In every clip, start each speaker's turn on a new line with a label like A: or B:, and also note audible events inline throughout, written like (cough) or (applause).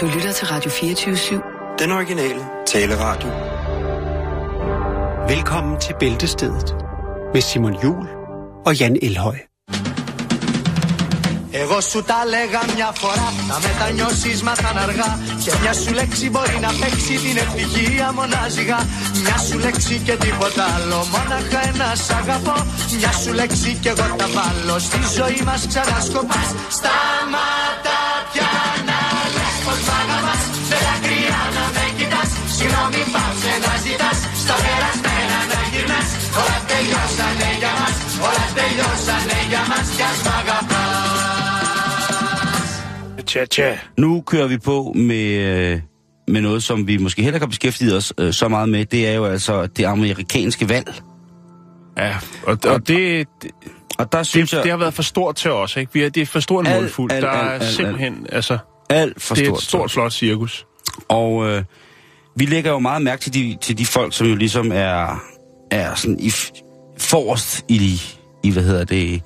A: Du lytter til Radio 24-7.
B: Den originale taleradio.
C: Velkommen til Bæltestedet med Simon Jul og Jan Elhøj.
D: Εγώ σου τα λέγα μια φορά Να μετανιώσεις μας θα αργά Και μια σου λέξη μπορεί να παίξει την ευτυχία μονάζιγα Μια σου λέξη και τίποτα άλλο Μόναχα ένα σ' αγαπώ Μια σου λέξη και εγώ τα βάλω Στη ζωή μας ξανασκοπάς Σταματά Συγγνώμη πάψε να ζητάς Στα περασμένα να γυρνάς Όλα τελειώσανε για μας Όλα τελειώσανε για μας Κι ας μ' αγαπάς
E: Tja, tja.
F: Nu kører vi på med, øh, med noget, som vi måske heller ikke har beskæftiget os øh, så meget med. Det er jo altså det amerikanske valg.
E: Ja, og, og det, det,
F: Og der synes
E: det,
F: jeg,
E: det har været for stort til os, ikke? Vi er, det er for stor en
F: Alt,
E: mundfuld.
F: alt,
E: Der er
F: alt, alt,
E: simpelthen, altså,
F: alt for
E: det er
F: stort.
E: et stort, flot cirkus.
F: Og øh, vi lægger jo meget mærke til de, til de folk, som jo ligesom er, er sådan i forrest i, i, hvad hedder det,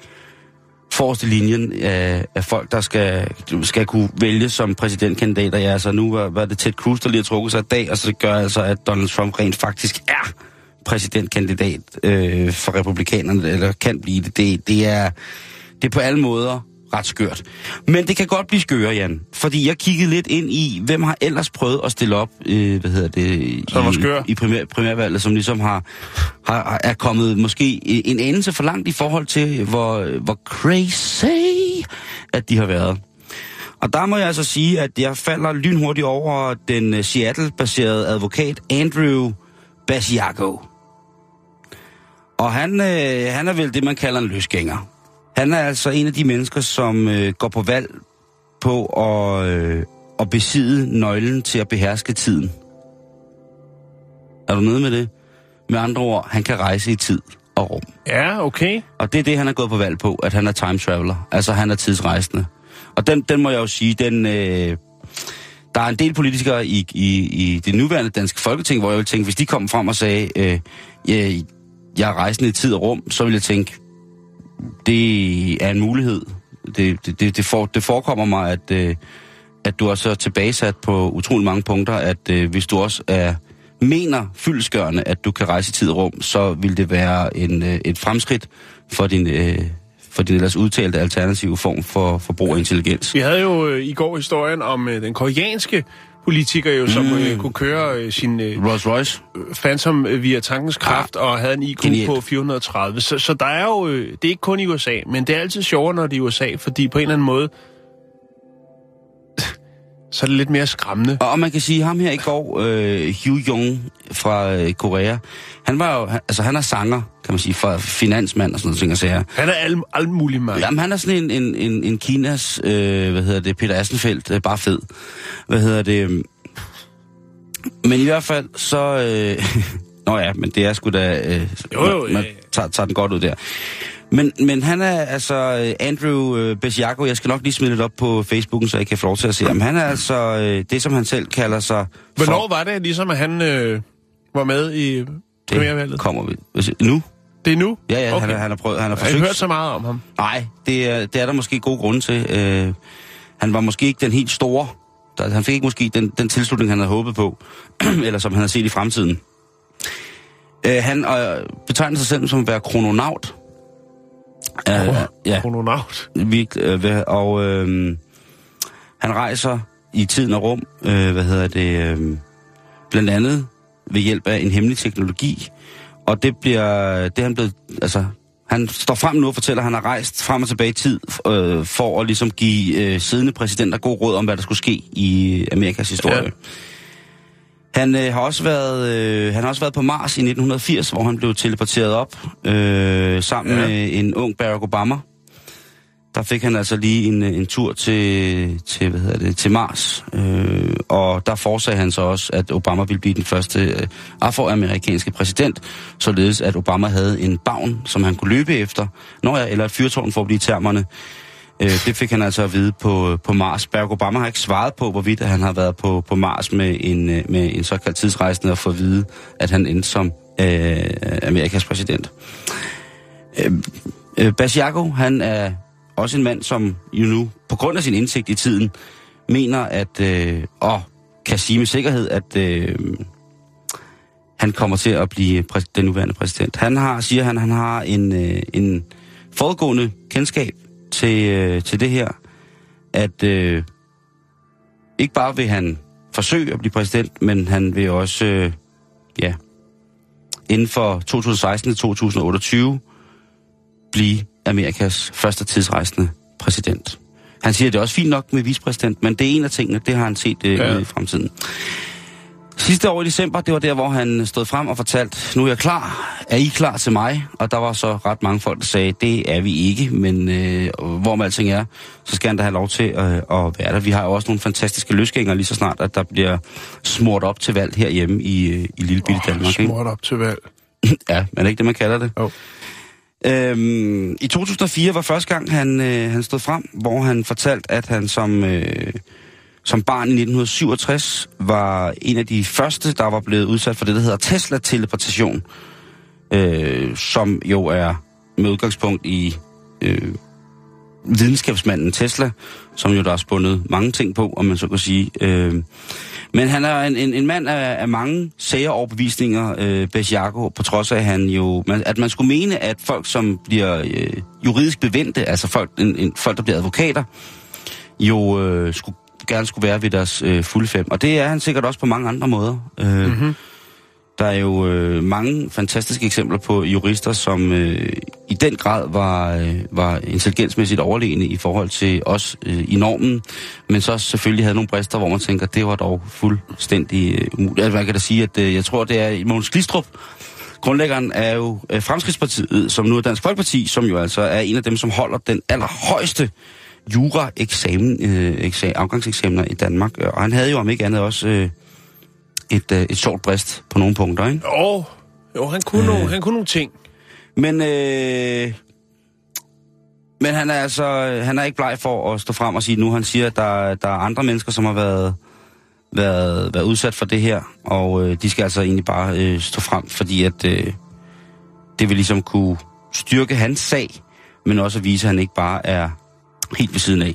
F: forrest i linjen af, af folk, der skal, skal kunne vælge som præsidentkandidater. Ja, altså nu var, var det Ted Cruz, der lige har trukket sig i dag, og så gør altså, at Donald Trump rent faktisk er præsidentkandidat øh, for republikanerne, eller kan blive det. Det, det, er, det er på alle måder ret skørt. Men det kan godt blive skøre, Jan. Fordi jeg kiggede lidt ind i, hvem har ellers prøvet at stille op, øh, hvad hedder det,
E: Som var skør.
F: i, i primær, primærvalget, som ligesom har, har, er kommet måske en anelse for langt i forhold til, hvor, hvor crazy, at de har været. Og der må jeg altså sige, at jeg falder lynhurtigt over den øh, Seattle-baserede advokat Andrew Basiago. Og han, øh, han er vel det, man kalder en løsgænger. Han er altså en af de mennesker, som øh, går på valg på at, øh, at besidde nøglen til at beherske tiden. Er du nede med det? Med andre ord, han kan rejse i tid og rum.
E: Ja, okay.
F: Og det er det, han er gået på valg på, at han er time traveler. Altså, han er tidsrejsende. Og den, den må jeg jo sige, den... Øh, der er en del politikere i, i, i det nuværende danske folketing, hvor jeg vil tænke, hvis de kom frem og sagde, øh, jeg, jeg er rejsende i tid og rum, så vil jeg tænke, det er en mulighed. Det, det, det, det, for, det forekommer mig, at, øh, at du er så tilbagesat på utrolig mange punkter, at øh, hvis du også er mener fyldskørende, at du kan rejse i tid og rum, så vil det være en, øh, et fremskridt for din, øh, for din ellers udtalte alternative form for, for brug af intelligens.
E: Vi havde jo øh, i går historien om øh, den koreanske politiker, jo, som
F: Mm.
E: øh, kunne køre øh, sin øh,
F: Rolls Royce?
E: Phantom øh, via tankens kraft og havde en IQ
F: Genialt.
E: på 430. Så, så der er jo, øh, det er ikke kun i USA, men det er altid sjovere, når det er i USA, fordi på en eller anden måde, så er det lidt mere skræmmende.
F: Og, og man kan sige, ham her i går, øh, Hugh Jung fra øh, Korea, han var jo, han, altså han er sanger, kan man sige, fra finansmand og sådan noget ting og sager.
E: Han er alt, alt muligt mand.
F: Jamen, han er sådan en, en, en, en Kinas, øh, hvad hedder det, Peter Assenfeldt, øh, bare fed. Hvad hedder det? øhm, Men i hvert fald, så... Øh, (laughs) Nå ja, men det er sgu da... Øh,
E: Jo, jo,
F: man, man tager, tager den godt ud der. Men, men han er altså øh, Andrew øh, Besiago, jeg skal nok lige smide lidt op på Facebooken, så I kan få lov til at se ham. Han er altså øh, det, som han selv kalder sig...
E: Hvornår var det ligesom, at han øh, var med i premiervalget?
F: det kommer vi. Nu?
E: Det er nu?
F: Ja, ja, okay. Han, han har prøvet, han har
E: Jeg har
F: forsøgt...
E: hørt så meget om ham.
F: Nej, det er, det er der måske gode grunde til. Øh, han var måske ikke den helt store. Der, han fik ikke måske den, den tilslutning, han havde håbet på, (clears throat) eller som han havde set i fremtiden. Øh, han øh, betegner sig selv som at være krononaut. Øh, ja,
E: Krononaut.
F: virkelig, øh, og øh, han rejser i tiden og rum, øh, hvad hedder det, øh, blandt andet ved hjælp af en hemmelig teknologi, og det bliver, det er han blevet, altså, han står frem nu og fortæller, at han har rejst frem og tilbage i tid, øh, for at ligesom give øh, siddende præsidenter god råd om, hvad der skulle ske i Amerikas historie.
E: Ja.
F: Han øh, har også været øh, han har også været på Mars i 1980, hvor han blev teleporteret op øh, sammen
E: Ja.
F: med en ung Barack Obama. Der fik han altså lige en, en tur til, til, hvad hedder det, til Mars, øh, og der forsagde han så også, at Obama ville blive den første øh, afroamerikanske præsident, således at Obama havde en bagn, som han kunne løbe efter, når jeg, eller et fyrtårn for at blive termerne. Øh, det fik han altså at vide på, på Mars. Barack Obama har ikke svaret på, hvorvidt han har været på, på Mars med en, øh, med en såkaldt tidsrejsende og få at vide, at han endte som øh, Amerikas præsident. Øh, øh, Basiago, han er også en mand, som jo nu, på grund af sin indsigt i tiden, mener, at, øh, og kan sige med sikkerhed, at øh, han kommer til at blive præ- den nuværende præsident. Han har, siger han, han har en, øh, en forudgående kendskab til, øh, til det her, at øh, ikke bare vil han forsøge at blive præsident, men han vil også, øh, ja, inden for 2016 til 2028 blive Amerikas første tidsrejsende præsident. Han siger, at det er også fint nok med vicepræsident, men det er en af tingene, det har han set øh,
E: Ja.
F: i fremtiden. Sidste år i december, det var der, hvor han stod frem og fortalte, nu er jeg klar, er I klar til mig? Og der var så ret mange folk, der sagde, det er vi ikke, men øh, hvor med alting er, så skal han da have lov til øh, at være der. Vi har jo også nogle fantastiske løsgængere lige så snart, at der bliver smurt op til valg herhjemme i, øh, i lille bitte Danmark. Ikke?
E: Smurt op til valg. (laughs)
F: Ja, men er ikke det, man kalder det?
E: Jo.
F: Øhm, I 2004 var første gang, han, øh, han stod frem, hvor han fortalte, at han som, øh, som barn i 1967 var en af de første, der var blevet udsat for det, der hedder Tesla-teleportation, øh, som jo er med udgangspunkt i øh, videnskabsmanden Tesla, som jo der har spundet mange ting på, om man så kan sige. Øh, men han er en, en, en mand af, af mange sager overbevisninger, øh, Bessiago, på trods af, at, han jo, at man skulle mene, at folk, som bliver øh, juridisk bevendte, altså folk, en, en, folk, der bliver advokater, jo øh, skulle, gerne skulle være ved deres øh, fulde fem. Og det er han sikkert også på mange andre måder. Øh, mm-hmm. Der er jo øh, mange fantastiske eksempler på jurister, som øh, i den grad var, øh, var intelligensmæssigt overlegne i forhold til os øh, i normen, men så selvfølgelig havde nogle brister, hvor man tænker, det var dog fuldstændig øh, umuligt. Altså, man kan da sige, at øh, jeg tror, det er Mogens Glistrup, grundlæggeren er jo øh, Fremskridspartiet, som nu er Dansk Folkeparti, som jo altså er en af dem, som holder den allerhøjeste jura-eksamen, øh, eksa- afgangseksamener i Danmark. Og han havde jo om ikke andet også øh, et, øh, et sjovt brist på nogle punkter, ikke?
E: Jo, jo han, kunne øh. nogle, han kunne nogle ting.
F: Men, øh, men han er altså han er ikke bleg for at stå frem og sige nu. Han siger, at der, der er andre mennesker, som har været, været, været udsat for det her, og øh, de skal altså egentlig bare øh, stå frem, fordi at øh, det vil ligesom kunne styrke hans sag, men også at vise, at han ikke bare er helt ved siden af.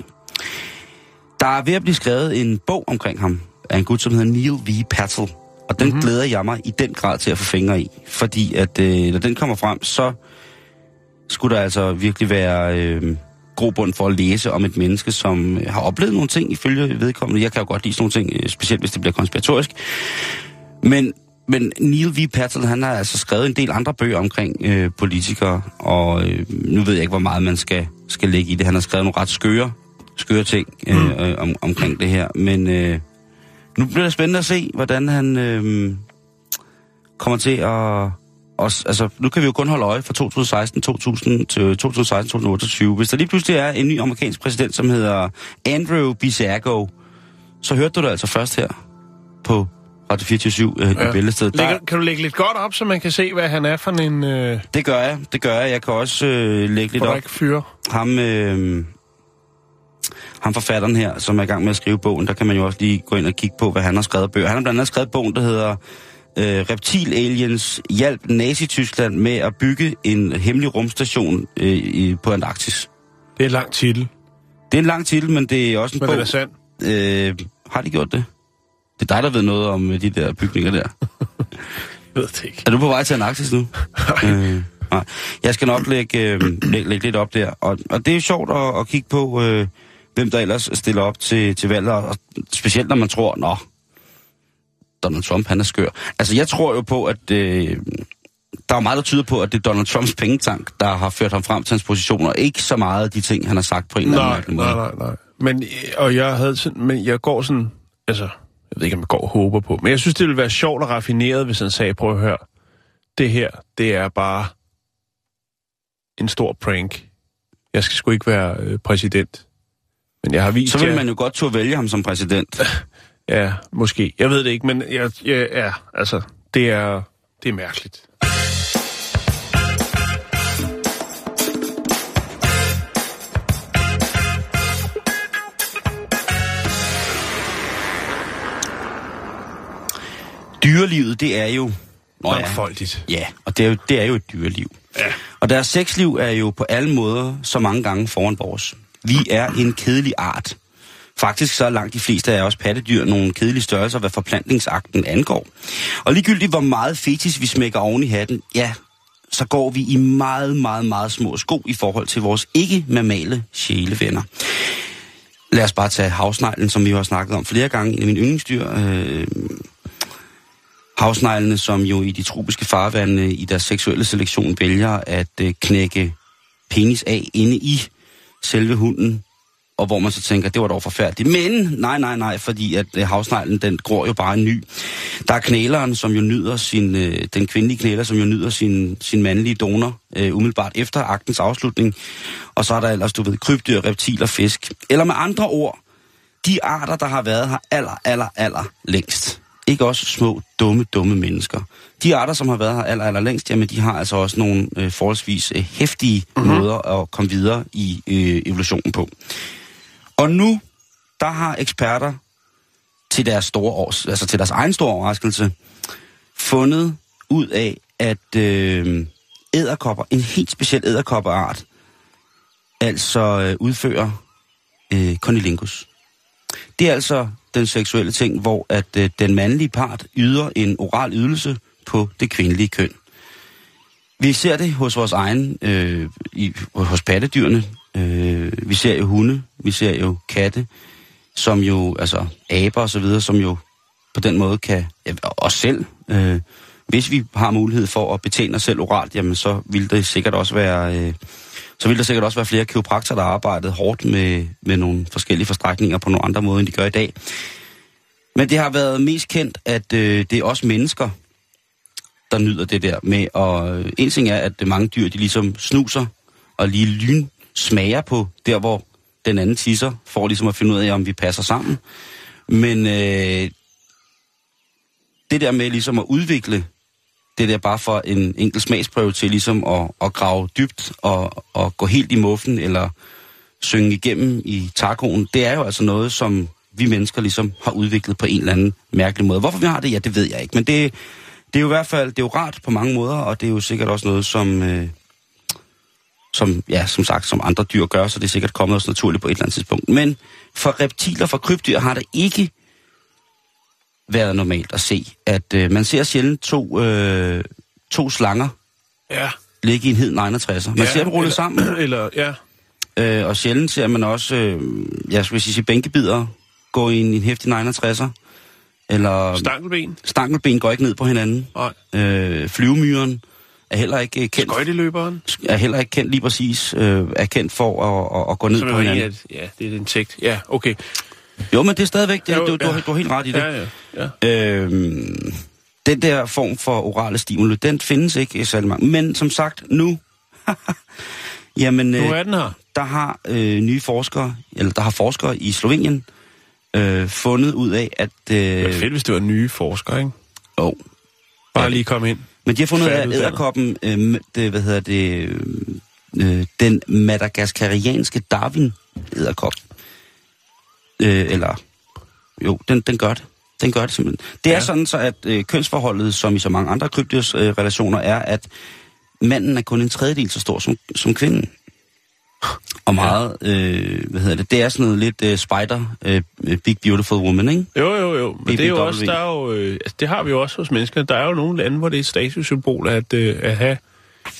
F: Der er ved at blive skrevet en bog omkring ham af en gut, som hedder Neil V. Patel. Og den mm-hmm. glæder jeg mig i den grad til at få fingre i. Fordi at øh, når den kommer frem, så skulle der altså virkelig være øh, grobund for at læse om et menneske, som har oplevet nogle ting ifølge vedkommende. Jeg kan jo godt lide sådan nogle ting, øh, specielt hvis det bliver konspiratorisk. Men, men Neil V. Patel, han har altså skrevet en del andre bøger omkring øh, politikere, og øh, nu ved jeg ikke, hvor meget man skal, skal lægge i det. Han har skrevet nogle ret skøre, skøre ting øh, mm. øh, om, omkring det her, men øh, nu bliver det spændende at se, hvordan han øh, kommer til at... Også, altså, nu kan vi jo kun holde øje fra 2016 2000 til 2016 2028. Hvis der lige pludselig er en ny amerikansk præsident, som hedder Andrew Bisiago, så hørte du det altså først her på Radio 24 øh, ja. i. Der,
E: Lægger, kan du lægge lidt godt op, så man kan se, hvad han er for en øh,
F: det gør jeg, det gør jeg. Jeg kan også øh, lægge lidt op.
E: fyr?
F: Ham, øh, ham forfatteren her, som er i gang med at skrive bogen, der kan man jo også lige gå ind og kigge på, hvad han har skrevet bøger. Han har blandt andet skrevet bogen, der hedder øh, Reptil Aliens hjalp Nazi-Tyskland med at bygge en hemmelig rumstation øh, i, på Antarktis.
E: Det er en lang titel,
F: Det er en lang titel, men det er også en
E: men
F: bog.
E: den er sand.
F: Øh, har de gjort det? Det er dig, der ved noget om øh, de der bygninger der.
E: Jeg (laughs) ved det ikke.
F: Er du på vej til Antarktis nu? øh, nej. Jeg skal nok lægge, øh, lægge, lægge lidt op der. Og, og det er jo sjovt at, at kigge på, øh, hvem der ellers stiller op til, til valget. Og specielt når man tror, nå, Donald Trump, han er skør. Altså, jeg tror jo på, at øh, der er meget, der tyder på, at det er Donald Trumps pengetank, der har ført ham frem til hans positioner. Ikke så meget de ting, han har sagt på en eller anden
E: Nej,
F: måde.
E: nej, nej, nej. Men, øh, og jeg havde sådan, men jeg går sådan, altså, jeg ved ikke, om jeg går og håber på, men jeg synes, det ville være sjovt og raffineret, hvis han sagde, prøv at høre, det her, det er bare en stor prank. Jeg skal sgu ikke være øh, præsident. Men jeg har vist
F: Så vil
E: jer-
F: man jo godt turde vælge ham som præsident. (laughs)
E: Ja, måske. Jeg ved det ikke, men jeg, jeg, ja, altså, det er, det er mærkeligt.
F: Dyrelivet, det er jo...
E: Mangfoldigt.
F: ja, og det er, jo, det er jo et dyreliv.
E: Ja.
F: Og deres sexliv er jo på alle måder så mange gange foran vores. Vi er en kedelig art. Faktisk så er langt de fleste af os pattedyr nogle kedelige størrelser, hvad forplantningsakten angår. Og ligegyldigt hvor meget fetis vi smækker oven i hatten, ja, så går vi i meget, meget, meget små sko i forhold til vores ikke-mammale sjælevenner. Lad os bare tage havsneglen, som vi har snakket om flere gange, en af mine yndlingsdyr. Øh, havsneglene, som jo i de tropiske farvande i deres seksuelle selektion vælger at øh, knække penis af inde i selve hunden, og hvor man så tænker, det var dog forfærdeligt. Men nej, nej, nej, fordi at øh, havsneglen, den gror jo bare en ny. Der er knæleren, som jo nyder sin, øh, den kvindelige knæler, som jo nyder sin, sin mandlige donor, øh, umiddelbart efter aktens afslutning. Og så er der ellers, du ved, krybdyr, reptiler, fisk. Eller med andre ord, de arter, der har været her aller, aller, aller længst. Ikke også små, dumme, dumme mennesker. De arter, som har været her aller, aller længst, jamen de har altså også nogle øh, forholdsvis øh, hæftige
E: Mhm.
F: mm-hmm. måder at komme videre i øh, evolutionen på. Og nu, der har eksperter til deres store års, altså til deres egen store overraskelse, fundet ud af, at øh, æderkopper, en helt speciel æderkoppeart, altså øh, udfører øh, conilingus. Det er altså den seksuelle ting, hvor at øh, den mandlige part yder en oral ydelse på det kvindelige køn. Vi ser det hos vores egen, øh, i, hos pattedyrene. Øh, vi ser jo hunde, vi ser jo katte, som jo, altså aber og så videre, som jo på den måde kan, ja, os selv, øh, hvis vi har mulighed for at betjene os selv oralt, jamen så vil det sikkert også være, øh, så vil der sikkert også være flere kiropraktorer, der har arbejdet hårdt med, med nogle forskellige forstrækninger på nogle andre måder, end de gør i dag. Men det har været mest kendt, at øh, det er også mennesker, der nyder det der med. Og øh, en ting er, at mange dyr, de ligesom snuser og lige lyn smager på der, hvor den anden tisser, for ligesom at finde ud af, om vi passer sammen. Men øh, det der med ligesom at udvikle det der bare for en enkelt smagsprøve til ligesom at, at grave dybt og, og gå helt i muffen eller synge igennem i tacoen, det er jo altså noget, som vi mennesker ligesom har udviklet på en eller anden mærkelig måde. Hvorfor vi har det, ja, det ved jeg ikke. Men det, det er jo i hvert fald det er jo rart på mange måder, og det er jo sikkert også noget, som, øh, som, ja, som sagt, som andre dyr gør, så det er sikkert kommet os naturligt på et eller andet tidspunkt. Men for reptiler, for krybdyr, har det ikke været normalt at se, at øh, man ser sjældent to, øh, to slanger
E: Ja.
F: ligge i en hed 69'er. Man
E: ja,
F: ser dem rulle
E: eller,
F: sammen, (clears throat)
E: Eller, ja.
F: øh, og sjældent ser man også, øh, jeg skulle sige, bænkebider gå i en, en hæftig 69'er. Eller
E: Stankelben.
F: stankelben går ikke ned på hinanden.
E: Nej.
F: Øh, flyvemyren er heller ikke øh, kendt,
E: Skøjteløberen.
F: er heller ikke kendt lige præcis, øh, er kendt for at, at, at gå ned
E: Som
F: på hinanden.
E: et- ja, det er et insekt. Ja, okay.
F: Jo, men det er stadigvæk, det,
E: Jo,
F: du, du,
E: ja.
F: har- du har helt ret i det.
E: Ja, ja, ja.
F: Øhm, den der form for orale stimuli, den findes ikke i særlig mange. Men som sagt, nu... (laughs) jamen,
E: Nu
F: øh,
E: er den her.
F: der har øh, nye forskere, eller der har forskere i Slovenien, øh, fundet ud af, at...
E: Det var
F: Øh,
E: fedt, hvis det var nye forskere, ikke?
F: oh,
E: Bare
F: Ja.
E: lige komme ind.
F: men de har fundet ud af, at æderkoppen, øh, det, hvad hedder det, øh, den madagaskarianske Darwin æderkop, øh, eller jo, den, den gør det. Den gør det simpelthen. Det er
E: Ja.
F: sådan så, at øh, kønsforholdet, som i så mange andre krybdyrs øh, relationer, er, at manden er kun en tredjedel så stor som, som kvinden. Og meget, øh, hvad hedder det, det er sådan noget lidt øh, spider, øh, big beautiful woman, ikke?
E: Jo, jo, jo. Men det er jo også, der er jo, øh, altså, det har vi jo også hos mennesker. Der er jo nogle lande, hvor det er et statussymbol at, øh, at have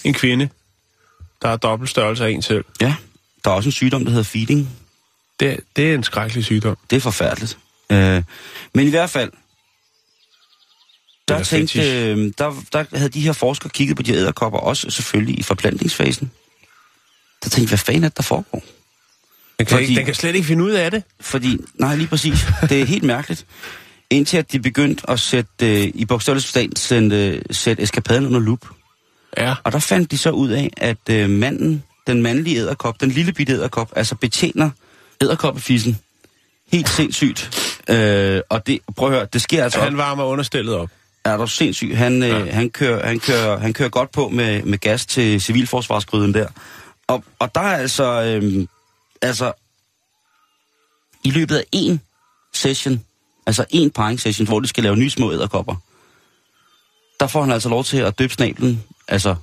E: en kvinde, der er dobbelt størrelse af en selv.
F: Ja. Der er også en sygdom, der hedder feeding.
E: Det, det er en skrækkelig sygdom.
F: Det er forfærdeligt. Øh, men i hvert fald, der, tænkte, øh, der, der havde de her forskere kigget på de æderkopper, også selvfølgelig i forplantningsfasen. Der tænkte, hvad fanden er det, der foregår?
E: Den kan,
F: Fordi-
E: ikke, den kan slet ikke finde ud af det.
F: Fordi, nej, lige præcis. Det er helt mærkeligt. Indtil at de begyndte at sætte, øh, i bogstavelig forstand, sætte, sætte eskapaden under lup.
E: Ja.
F: Og der fandt de så ud af, at øh, manden, den mandlige æderkop, den lille bitte æderkop, altså betjener æderkoppefissen. Helt sindssygt. Øh, og det, prøv at høre, det sker altså...
E: Han varmer understillet op.
F: Er du sindssyg? Han, ja. øh, han, kører, han, kører, han kører godt på med, med gas til civilforsvarsgryden der. Og, og der er altså, øh, altså, i løbet af en session, altså en parring session, hvor de skal lave nye små æderkopper, der får han altså lov til at døbe snablen, altså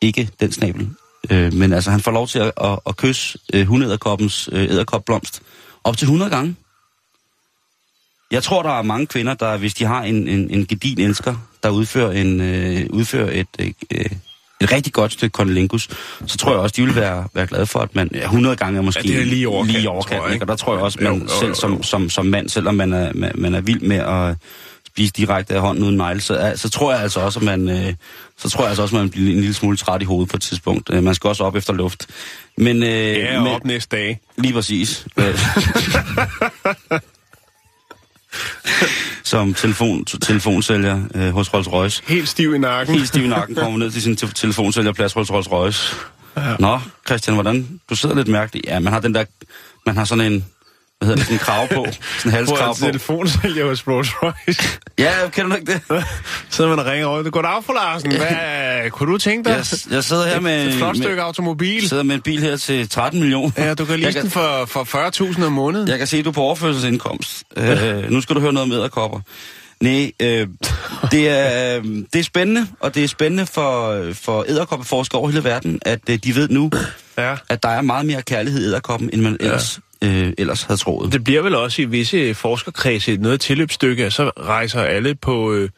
F: ikke den snabel, øh, men altså han får lov til at, at, at kysse øh, hundæderkoppens øh, æderkopblomst, Op til 100 gange. Jeg tror, der er mange kvinder, der hvis de har en, en, en gedin elsker, der udfører, en, øh, udfører et, øh, et rigtig godt stykke kondelingus, så tror jeg også, de vil være, være glade for, at man ja, 100 gange er måske
E: Ja, det er lige i overkanten,
F: lige i
E: tror jeg,
F: ikke? Og der tror jeg også,
E: Jo,
F: man
E: jo,
F: selv
E: jo,
F: som,
E: jo.
F: som, som mand, selvom man er, man, man er vild med at spise direkte af hånden uden negle, så, så tror jeg altså også, at man, øh, så tror jeg altså også, at man bliver en lille smule træt i hovedet på et tidspunkt. Øh, Man skal også op efter luft. Men, øh,
E: Ja,
F: men
E: op næste dag.
F: Lige præcis. Øh. Som telefon, telefonsælger øh, hos Rolls Royce.
E: Helt stiv i nakken.
F: Helt stiv i nakken kommer ned til sin te- telefonsælgerplads hos Rolls Royce. Ja. Nå, Christian, hvordan? Du sidder lidt mærkeligt. Ja, man har den der... Man har sådan en... Hvad hedder det? Sådan en krav på. Sådan en halskrav
E: På
F: på.
E: telefonsælger hos Rolls Royce.
F: Ja, kender du ikke det?
E: Så man og ringer over. Goddag, fru Larsen. Hvad, kunne du tænke dig?
F: Jeg, jeg sidder her med...
E: Et flot stykke
F: med,
E: automobil.
F: sidder med en bil her til 13 millioner.
E: Ja, du kan lease den for, for 40.000 om måneden.
F: Jeg kan se, at du er på overførselsindkomst. Øh, nu skal du høre noget om æderkopper. Nej, øh, det, er, øh, det er spændende, og det er spændende for, for æderkoppeforskere over hele verden, at øh, de ved nu,
E: Ja.
F: at der er meget mere kærlighed i æderkoppen, end man ellers, øh, ellers havde troet.
E: Det bliver vel også i visse forskerkredse noget tilløbsstykke, og så rejser alle på... Øh,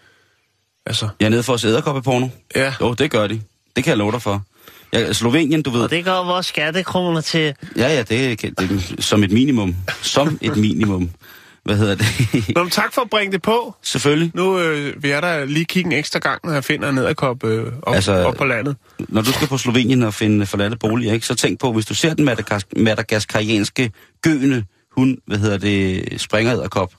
E: altså,
F: Jeg er nede for at se æderkoppeporno.
E: ja.
F: Jo, det gør de. Det kan jeg love dig for. Ja, Slovenien, du ved.
G: Og det går vores skattekroner til.
F: Ja, ja, det, det er som et minimum. Som et minimum. Hvad hedder det? (laughs)
E: Nå, men tak for at bringe det på.
F: Selvfølgelig.
E: Nu øh, vil jeg da lige kigge en ekstra gang, når jeg finder en æderkop øh, op,
F: Altså-
E: op på landet.
F: når du skal på Slovenien og finde forladte boliger, ikke, så tænk på, hvis du ser den madagas- madagaskarianske gøende hund, hvad hedder det, springer æderkop,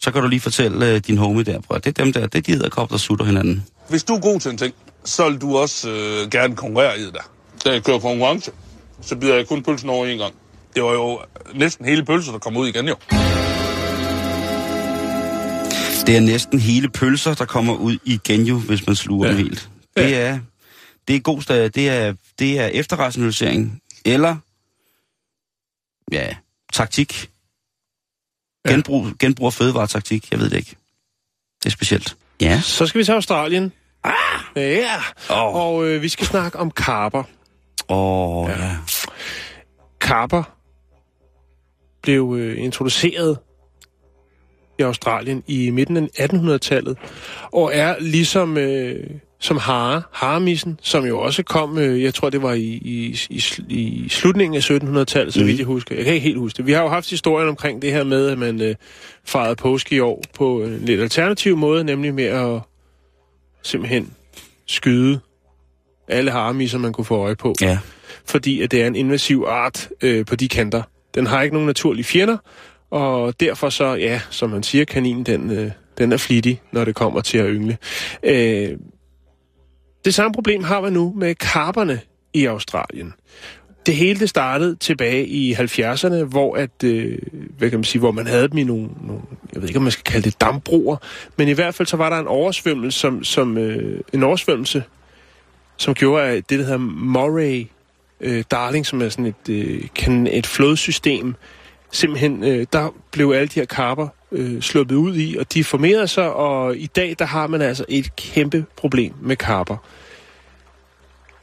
F: så kan du lige fortælle uh, din homie der, bror, det er dem der, det er de æderkop, der sutter hinanden.
H: Hvis du er god til en ting, så vil du også øh, gerne konkurrere i det der. Da jeg kører konkurrence, så bider jeg kun pølsen over en gang. Det var jo næsten hele pølsen, der kom ud igen jo.
F: Det er næsten hele pølser, der kommer ud igen jo, hvis man sluger ja. Dem helt. Det er, det er god stad, det er, det er efterrationalisering, eller, ja, taktik.
E: Ja.
F: Genbrug, genbrug af fødevaretaktik, jeg ved det ikke. Det er specielt. Ja.
E: Så skal vi til Australien. Ah! Ja,
F: Åh.
E: og øh, vi skal snakke om karper.
F: Åh, oh, ja. ja.
E: Karper blev øh, introduceret i Australien i midten af 1800-tallet, og er ligesom øh, som hare, haremissen, som jo også kom, øh, jeg tror det var i, i, i, i slutningen af 1700-tallet, så
F: Mhm.
E: vidt jeg husker. Jeg kan ikke helt huske det. Vi har jo haft historien omkring det her med, at man øh, fejrede påske i år på en lidt alternativ måde, nemlig med at simpelthen skyde alle haremisser, man kunne få øje på
F: ja.
E: fordi at det er en invasiv art øh, på de kanter. Den har ikke nogen naturlige fjender, og derfor så, ja, som man siger, kaninen, den, øh, den er flittig, når det kommer til at yngle. Øh, det samme problem har man nu med karperne i Australien. Det hele det startede tilbage i 70'erne, hvor at, øh, hvad kan man sige, hvor man havde dem i nogle, nogle, jeg ved ikke om man skal kalde det dambroer, men i hvert fald så var der en oversvømmelse, som, som øh, en oversvømmelse, som gjorde, at det, der hedder Moray øh, Darling, som er sådan et, øh, kan, et flodsystem, simpelthen, øh, der blev alle de her karper øh, sluppet ud i, og de formerede sig, og i dag, der har man altså et kæmpe problem med karper.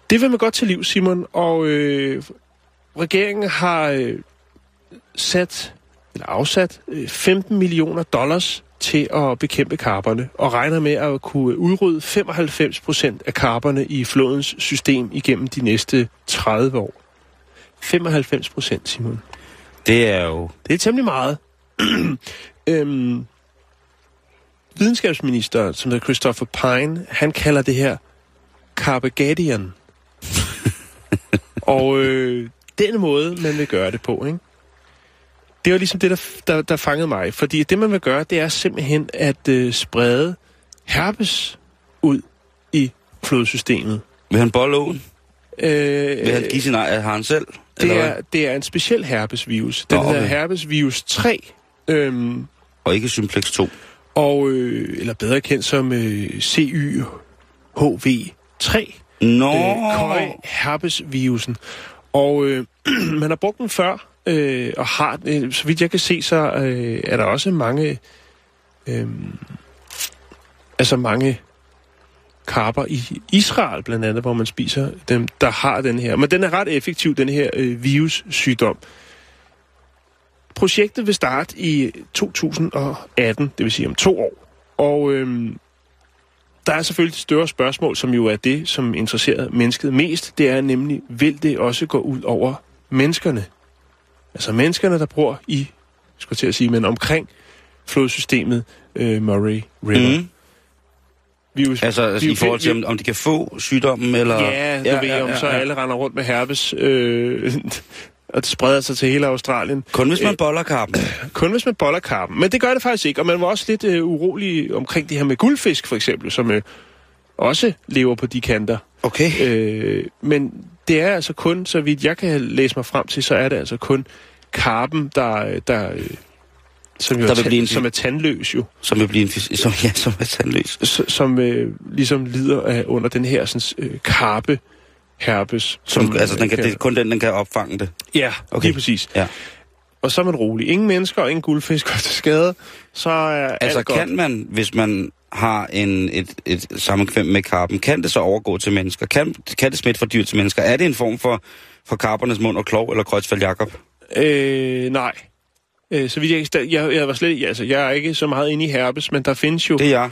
E: Det vil man godt til liv, Simon, og øh, regeringen har øh, sat, eller afsat, øh, 15 millioner dollars til at bekæmpe karperne, og regner med at kunne udrydde 95 procent af karperne i flodens system igennem de næste 30 år. 95 procent, Simon.
F: Det er jo...
E: Det er temmelig meget. (clears throat) øhm, videnskabsminister, som hedder Christopher Pine, han kalder det her Carpegadian. (laughs) og øh, den måde, man vil gøre det på, ikke? Det var ligesom det, der, der, der fangede mig. Fordi det, man vil gøre, det er simpelthen at øh, sprede herpes ud i flodsystemet.
F: Vil han bolle åen?
E: Øh,
F: sin ej, har han selv?
E: det,
F: eller hvad?
E: er, det er en speciel herpesvirus. Den
F: Nå,
E: hedder
F: okay.
E: herpesvirus 3. Øhm,
F: Og ikke Simplex 2.
E: og, øh, eller bedre kendt som øh, CYHV3,
F: Nå!
E: øh, køj herpesvirusen. Og øh, (clears throat) man har brugt den før, øh, og har, øh, så vidt jeg kan se, så øh, er der også mange, øh, altså mange karper i Israel blandt andet, hvor man spiser dem, der har den her. Men den er ret effektiv, den her øh, virussygdom. projektet vil starte i 2018, det vil sige om to år. Og øhm, der er selvfølgelig et større spørgsmål, som jo er det, som interesserer mennesket mest. Det er nemlig, vil det også gå ud over menneskerne? Altså menneskerne, der bor i, skulle til at sige, men omkring flodsystemet øh, Murray River.
F: Mm.
E: Vi jo,
F: Altså, altså
E: vi er
F: i forhold til, om, om de kan få sygdommen, eller...
E: Ja, du ja, ved, om så alle render rundt med herpes, øh, (laughs) og det spreder sig til hele Australien.
F: Kun hvis man boller karpen. (clears throat)
E: Kun hvis man boller karpen. Men det gør det faktisk ikke, og man var også lidt øh, urolig omkring det her med guldfisk, for eksempel, som øh, også lever på de kanter.
F: Okay.
E: Øh, men det er altså kun, så vidt jeg kan læse mig frem til, så er det altså kun karpen, der, der, øh, som, jo
F: Der
E: er,
F: vil blive en-
E: som er tandløs jo,
F: Som vil blive en som, ja, som er tandløs.
E: s- som øh, ligesom lider af, under den her sådan, øh, karpe herpes.
F: Som, altså, den kan,
E: øh,
F: det er kun den, den kan opfange det.
E: Ja, okay. Lige præcis.
F: Ja.
E: Og så er man rolig. Ingen mennesker og ingen guldfisk går til skade. Så er
F: Altså,
E: alt godt.
F: kan man, hvis man har en, et, et sammenkvem med karpen, kan det så overgå til mennesker? Kan, kan det smitte fra dyr til mennesker? Er det en form for, for karpernes mund og klov, eller Kreuzfeld Jakob?
E: Øh, nej. Øh, så vidt jeg, ikke- jeg, jeg var slet ikke, altså, jeg er ikke så meget inde i herpes, men der findes jo,
F: Det er jeg.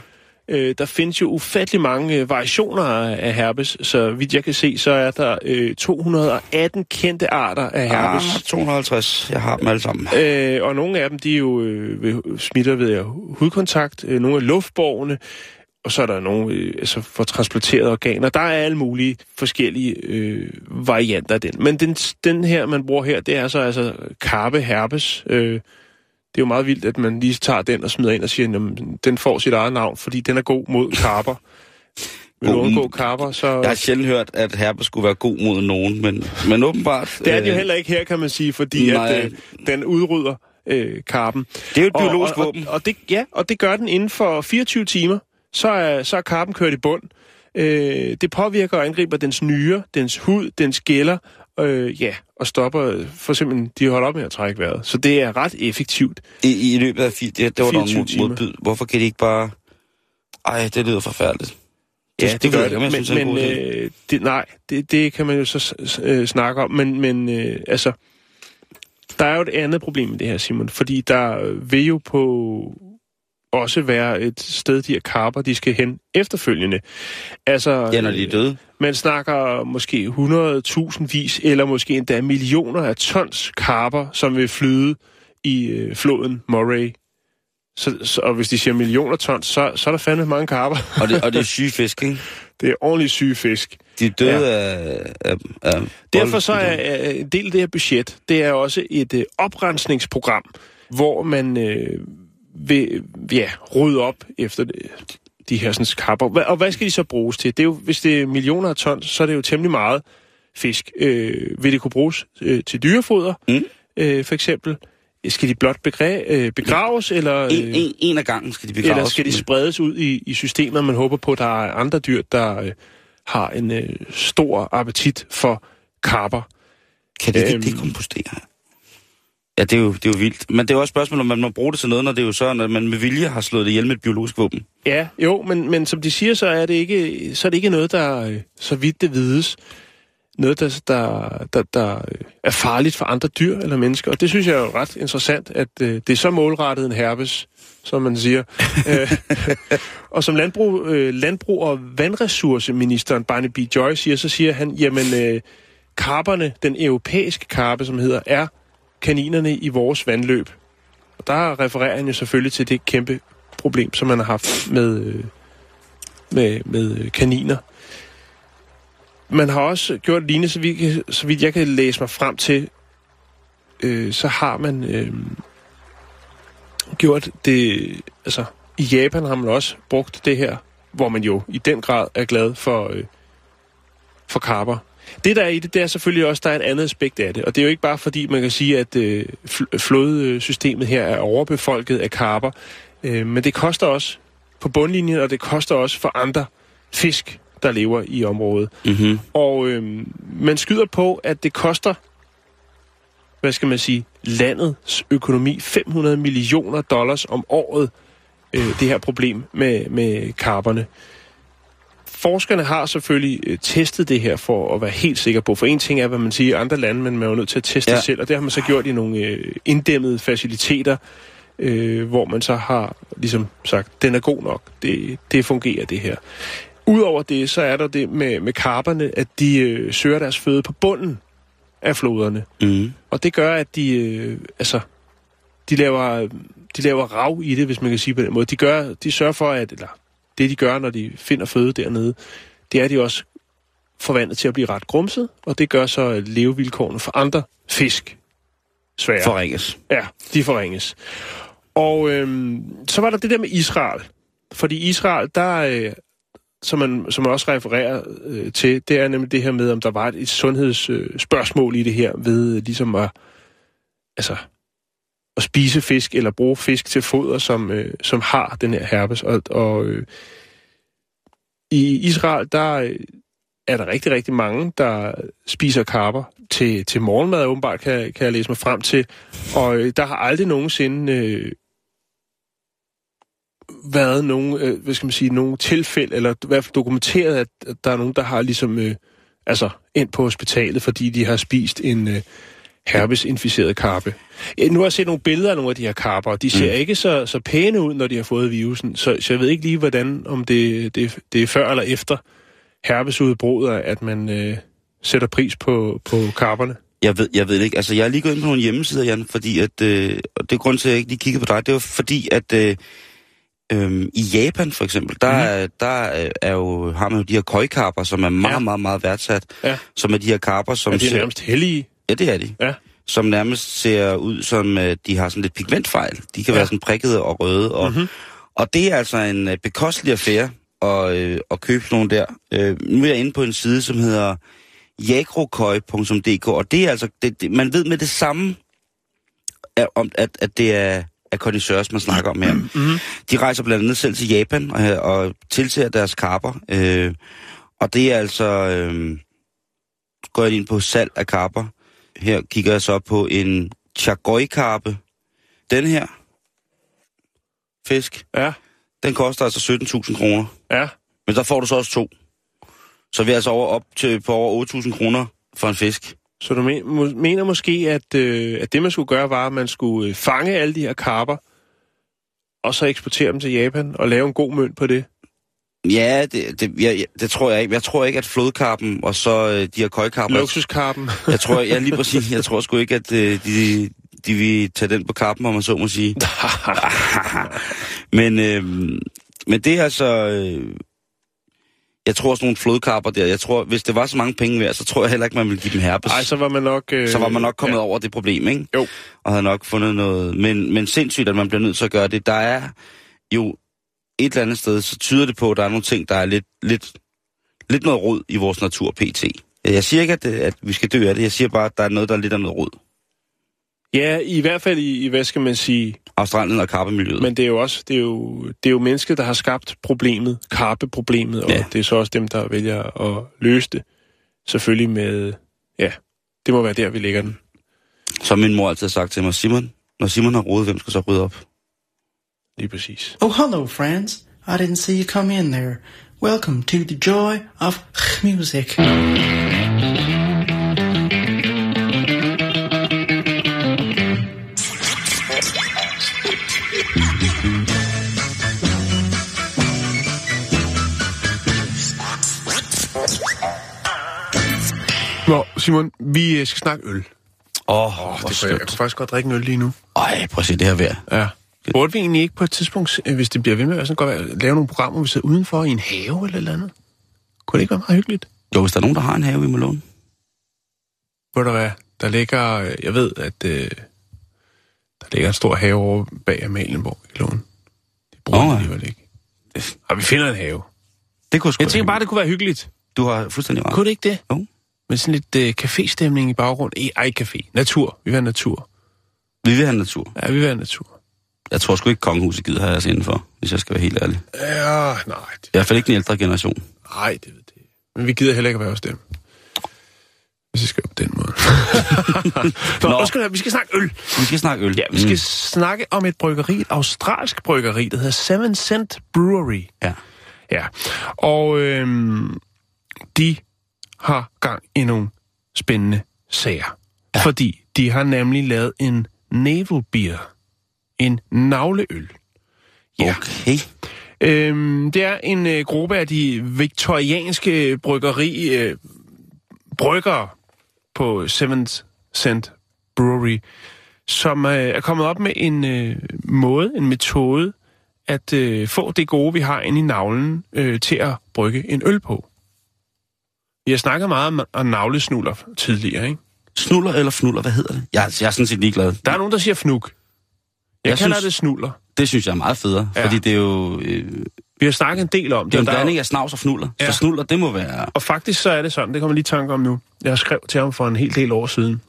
E: øh, der findes jo ufattelig mange øh, variationer af herpes. Så vidt jeg kan se, så er der øh, 218 kendte arter af herpes.
F: Ah, 250. Jeg har dem alle sammen.
E: Øh, og nogle af dem, de er jo øh, smitter ved hudkontakt, øh, nogle er luftborgene, og så er der nogle øh, altså for transporterede organer. Der er alle mulige forskellige øh, varianter af den. Men den, den her, man bruger her, det er så altså karpe herpes. Øh, det er jo meget vildt, at man lige tager den og smider ind og siger, at den får sit eget navn, fordi den er god mod karper. (laughs) Vil du undgå karper, så...
F: Jeg har sjældent hørt, at herpes skulle være god mod nogen, men, men åbenbart...
E: Det er den jo
F: øh,
E: heller ikke her, kan man sige, fordi
F: Nej.
E: at, øh, den udrydder øh, karpen.
F: Det er jo et
E: Og-
F: biologisk
E: og,
F: våben.
E: Og, og det, ja, og det gør den inden for 24 timer. Så er, så er karpen kørt i bund. Øh, det påvirker og angriber dens nyre, dens hud, dens gælder, øh, ja, og stopper for simpelthen, de holder op med at trække vejret. Så det er ret effektivt.
F: I, I løbet af... Det, det var der
E: 24
F: en
E: timer.
F: mod, modbyd. Hvorfor kan de ikke bare... Ej, det lyder forfærdeligt.
E: Ja, det, det gør det. Men,
F: synes,
E: men
F: idé.
E: øh, det, nej, det, det kan man jo så øh, snakke om. Men, men øh, altså, der er jo et andet problem i det her, Simon. Fordi der vil jo på også være et sted, de her karper, de skal hen efterfølgende. Altså,
F: Ja, når de er døde.
E: man snakker måske 100.000 vis, eller måske endda millioner af tons karper, som vil flyde i øh, floden Murray. Så, så, og hvis de siger millioner tons, så, så er der fandme mange karper.
F: Og det, og det er syge (laughs) fisk, ikke?
E: Det er ordentligt syge fisk.
F: De er døde af, af, af...
E: Derfor så er er en del af det her budget, det er også et øh, oprensningsprogram, hvor man øh, vil ja, rydde op efter det, de her sådan, kapper. Og hvad skal de så bruges til? Det er jo, hvis det er millioner af tons, så er det jo temmelig meget fisk. Øh, vil det kunne bruges øh, til dyrefoder,
F: Mm.
E: øh, for eksempel? Skal de blot begræ- øh, begraves, eller,
F: En,
E: øh,
F: en, en af gangen skal de begraves.
E: eller skal de spredes ud i, i systemet? Man håber på, at der er andre dyr, der øh, har en øh, stor appetit for karper.
F: Kan de ikke
E: Øhm.
F: dekompostere? Ja, det er, jo, det er jo vildt. Men det er jo også et spørgsmål, om man må bruge det til noget, når det er jo så, når man med vilje har slået det ihjel med et biologisk våben.
E: Ja, jo, men, men som de siger, så er det ikke, så er det ikke noget, der, øh, så vidt det vides, noget, der, der, der, der øh, er farligt for andre dyr eller mennesker. Og det synes jeg er jo ret interessant, at øh, det er så målrettet en herpes, som man siger. (laughs) Øh, (laughs) og som landbrug, øh, landbrug- og vandressourceministeren Barney B. Joy siger, så siger han, jamen, øh, karperne, den europæiske karpe, som hedder, er kaninerne i vores vandløb. Og der refererer han jo selvfølgelig til det kæmpe problem, som man har haft med, øh, med, med øh, kaniner. Man har også gjort lignende, så, vi, kan- så vidt jeg kan læse mig frem til, øh, så har man øh, gjort det, altså i Japan har man også brugt det her, hvor man jo i den grad er glad for, øh, for karper. Det der er i det, det er selvfølgelig også, der er et andet aspekt af det. Og det er jo ikke bare fordi, man kan sige, at øh, fl- flodsystemet her er overbefolket af karper. Øh, men det koster også på bundlinjen, og det koster også for andre fisk, der lever i området.
F: Mm-hmm.
E: Og øh, man skyder på, at det koster, hvad skal man sige, landets økonomi 500 millioner dollars om året, øh, det her problem med, med karperne. Forskerne har selvfølgelig øh, testet det her for at være helt sikker på. For en ting er, hvad man siger i andre lande, men man er jo nødt til at teste
F: Ja.
E: ja. det selv. Og det har man så gjort i nogle øh, inddæmmede faciliteter, øh, hvor man så har ligesom sagt, den er god nok. Det, det fungerer, det her. Udover det, så er der det med, med karperne, at de øh, søger deres føde på bunden af floderne.
F: Mm.
E: Og det gør, at de, øh, altså, de laver, de laver rav i det, hvis man kan sige på den måde. De, gør, de sørger for, at, eller det de gør, når de finder føde dernede, det er, at de også forvandlet til at blive ret grumset, og det gør så levevilkårene for andre fisk svære.
F: Forringes.
E: Ja, de forringes. Og øhm, så var der det der med Israel. Fordi Israel, der, øh, som, man, som man også refererer øh, til, det er nemlig det her med, om der var et, et sundhedsspørgsmål øh, i det her, ved ligesom at, altså, at spise fisk, eller bruge fisk til foder, som, øh, som har den her herpes. Og, og øh, i Israel, der øh, er der rigtig, rigtig mange, der spiser karper til, til morgenmad, åbenbart, kan, kan jeg læse mig frem til. Og øh, der har aldrig nogensinde øh, været nogen, øh, hvad skal man sige, nogen tilfælde, eller i hvert fald dokumenteret, at, at der er nogen, der har ligesom, øh, altså, ind på hospitalet, fordi de har spist en øh, herpesinficeret karpe. Ja, nu har jeg set nogle billeder af nogle af de her karper, og de ser mm. ikke så, så pæne ud, når de har fået virusen. Så, så jeg ved ikke lige, hvordan, om det, det, det er før eller efter herpesudbruddet, at man øh, sætter pris på, på karperne.
F: Jeg ved, jeg ved ikke. Altså, jeg er lige gået ind på nogle hjemmesider, Jan, fordi at, øh, og det er grund til, at jeg ikke lige kiggede på dig, det var fordi, at øh, øh, i Japan for eksempel, der, mm. der er jo, har man jo de her køjkarper, som er meget, ja.
E: Ja.
F: meget, meget værdsat.
E: Ja.
F: Som er de her karper, som
E: Er de er nærmest hellige?
F: Ja, det er de.
E: Ja.
F: Som nærmest ser ud som, øh, de har sådan lidt pigmentfejl. De kan
E: ja.
F: Være sådan prikkede og røde. Og,
E: Mhm.
F: og det er altså en øh, bekostelig affære at, øh, at købe sådan nogle der. Øh, nu er jeg inde på en side, som hedder jagrokøj.dk, og det er altså, det, det, man ved med det samme, at, om, at, at det er, er connoisseurs, man snakker om her. Mm-hmm. De rejser blandt andet selv til Japan og, og tilser deres karper, øh, og det er altså, øh, går jeg ind på salg af karper. Her kigger jeg så på en chagoi-karpe. Den her fisk,
E: Ja,
F: den koster altså 17.000 kroner.
E: ja.
F: Men der får du så også to. Så vi er altså over, op til på over 8.000 kroner for en fisk.
E: Så du men, må, mener måske, at, øh, at det man skulle gøre, var, at man skulle øh, fange alle de her karper, og så eksportere dem til Japan, og lave en god mønt på det?
F: Ja, det, det, jeg, jeg- det tror jeg ikke. Jeg tror ikke, at flodkarpen og så øh, de her køjkarper...
E: Luksuskarpen.
F: Jeg tror, jeg lige (laughs) præcis, jeg tror sgu ikke, at øh, de, de vil tage den på karpen, om man så må sige. (laughs) men, øh, men det er altså... Øh, jeg tror sådan nogle flodkarper der, jeg tror, hvis det var så mange penge værd, så tror jeg heller ikke, man ville give dem herpes.
E: Ej, så var man nok... Øh,
F: så var man nok kommet
E: ja.
F: over det problem, ikke?
E: Jo.
F: Og havde nok fundet noget. Men, men sindssygt, at man bliver nødt til at gøre det. Der er jo et eller andet sted, så tyder det på, at der er nogle ting, der er lidt, lidt, lidt noget rod i vores natur pt. Jeg siger ikke, at, det, at vi skal dø af det. Jeg siger bare, at der er noget, der er lidt af noget rod.
E: Ja, i hvert fald i, i hvad skal man sige...
F: Australien og karpemiljøet.
E: Men det er jo også det er jo, det er jo mennesket, der har skabt problemet, karpeproblemet, og
F: ja.
E: det er så også dem, der vælger at løse det. Selvfølgelig med... Ja, det må være der, vi lægger den.
F: Som min mor altid har sagt til mig, Simon, når Simon har rodet, hvem skal så rydde op?
E: Lige præcis.
I: Oh, hello, friends. I didn't see you come in there. Welcome to the joy of music.
E: Nå, Simon, vi øh, skal snakke øl.
F: Åh, oh,
E: Oh, det kunne jeg, jeg kunne faktisk godt drikke en øl lige nu.
F: Ej, prøv at se det her vejr.
E: Ja. Burde vi egentlig ikke på et tidspunkt, øh, hvis det bliver ved med at sådan godt, lave nogle programmer, hvor vi sidder udenfor i en have eller eller andet? Kunne det ikke være meget hyggeligt?
F: Jo, hvis der er nogen, der har en have, vi må låne.
E: Ved du hvad, der ligger, øh, jeg ved, at øh, der ligger en stor have over bag Amalienborg i Lån. Det bruger oh,
F: ja.
E: alligevel ikke. Og vi finder en have.
F: Det kunne sgu
E: Jeg tænker bare, det kunne være hyggeligt.
F: Du har fuldstændig ret.
E: Kunne det ikke det?
F: Jo.
E: Med sådan lidt øh, caféstemning i baggrund. I, ej, café. Natur. Vi vil have natur.
F: Vi vil have natur.
E: Ja, vi vil have natur.
F: Jeg tror sgu ikke, kongehuset gider have os indenfor, hvis jeg skal være helt ærlig.
E: Ja, nej. Det,
F: I hvert fald ikke den ældre generation.
E: nej, det ved det. Men vi gider heller ikke at være hos dem. Hvis vi skal på den måde. (laughs) Nå,
F: Nå.
E: Skal, vi skal snakke øl.
F: Vi skal snakke øl.
E: Ja, vi skal mm. snakke om et bryggeri, et australsk bryggeri, der hedder Seven Cent Brewery.
F: Ja.
E: Ja, og øhm, de har gang i nogle spændende sager. Ja. Fordi de har nemlig lavet en navel beer. En navleøl. Ja.
F: Okay.
E: Øhm, det er en øh, gruppe af de viktorianske bryggeri øh, bryggere på Seventh Cent Brewery, som øh, er kommet op med en øh, måde, en metode, at øh, få det gode, vi har inde i navlen, øh, til at brygge en øl på. Vi har snakket meget om, om navlesnuller tidligere, ikke?
F: Snuller eller fnuller, hvad hedder det? Jeg, jeg er sådan set ligeglad.
E: Der er nogen, der siger fnuk. Jeg, jeg kalder
F: synes-
E: det snuller.
F: Det synes jeg er meget federe,
E: Ja.
F: fordi det er jo... Øh,
E: Vi har snakket en del om
F: det er jo en
E: Der jo-
F: blanding af snavs og fnuller.
E: Ja.
F: Så snuller, det må være...
E: Og faktisk så er det sådan, det kommer lige tanke om nu. Jeg skrev til ham for en hel del år siden.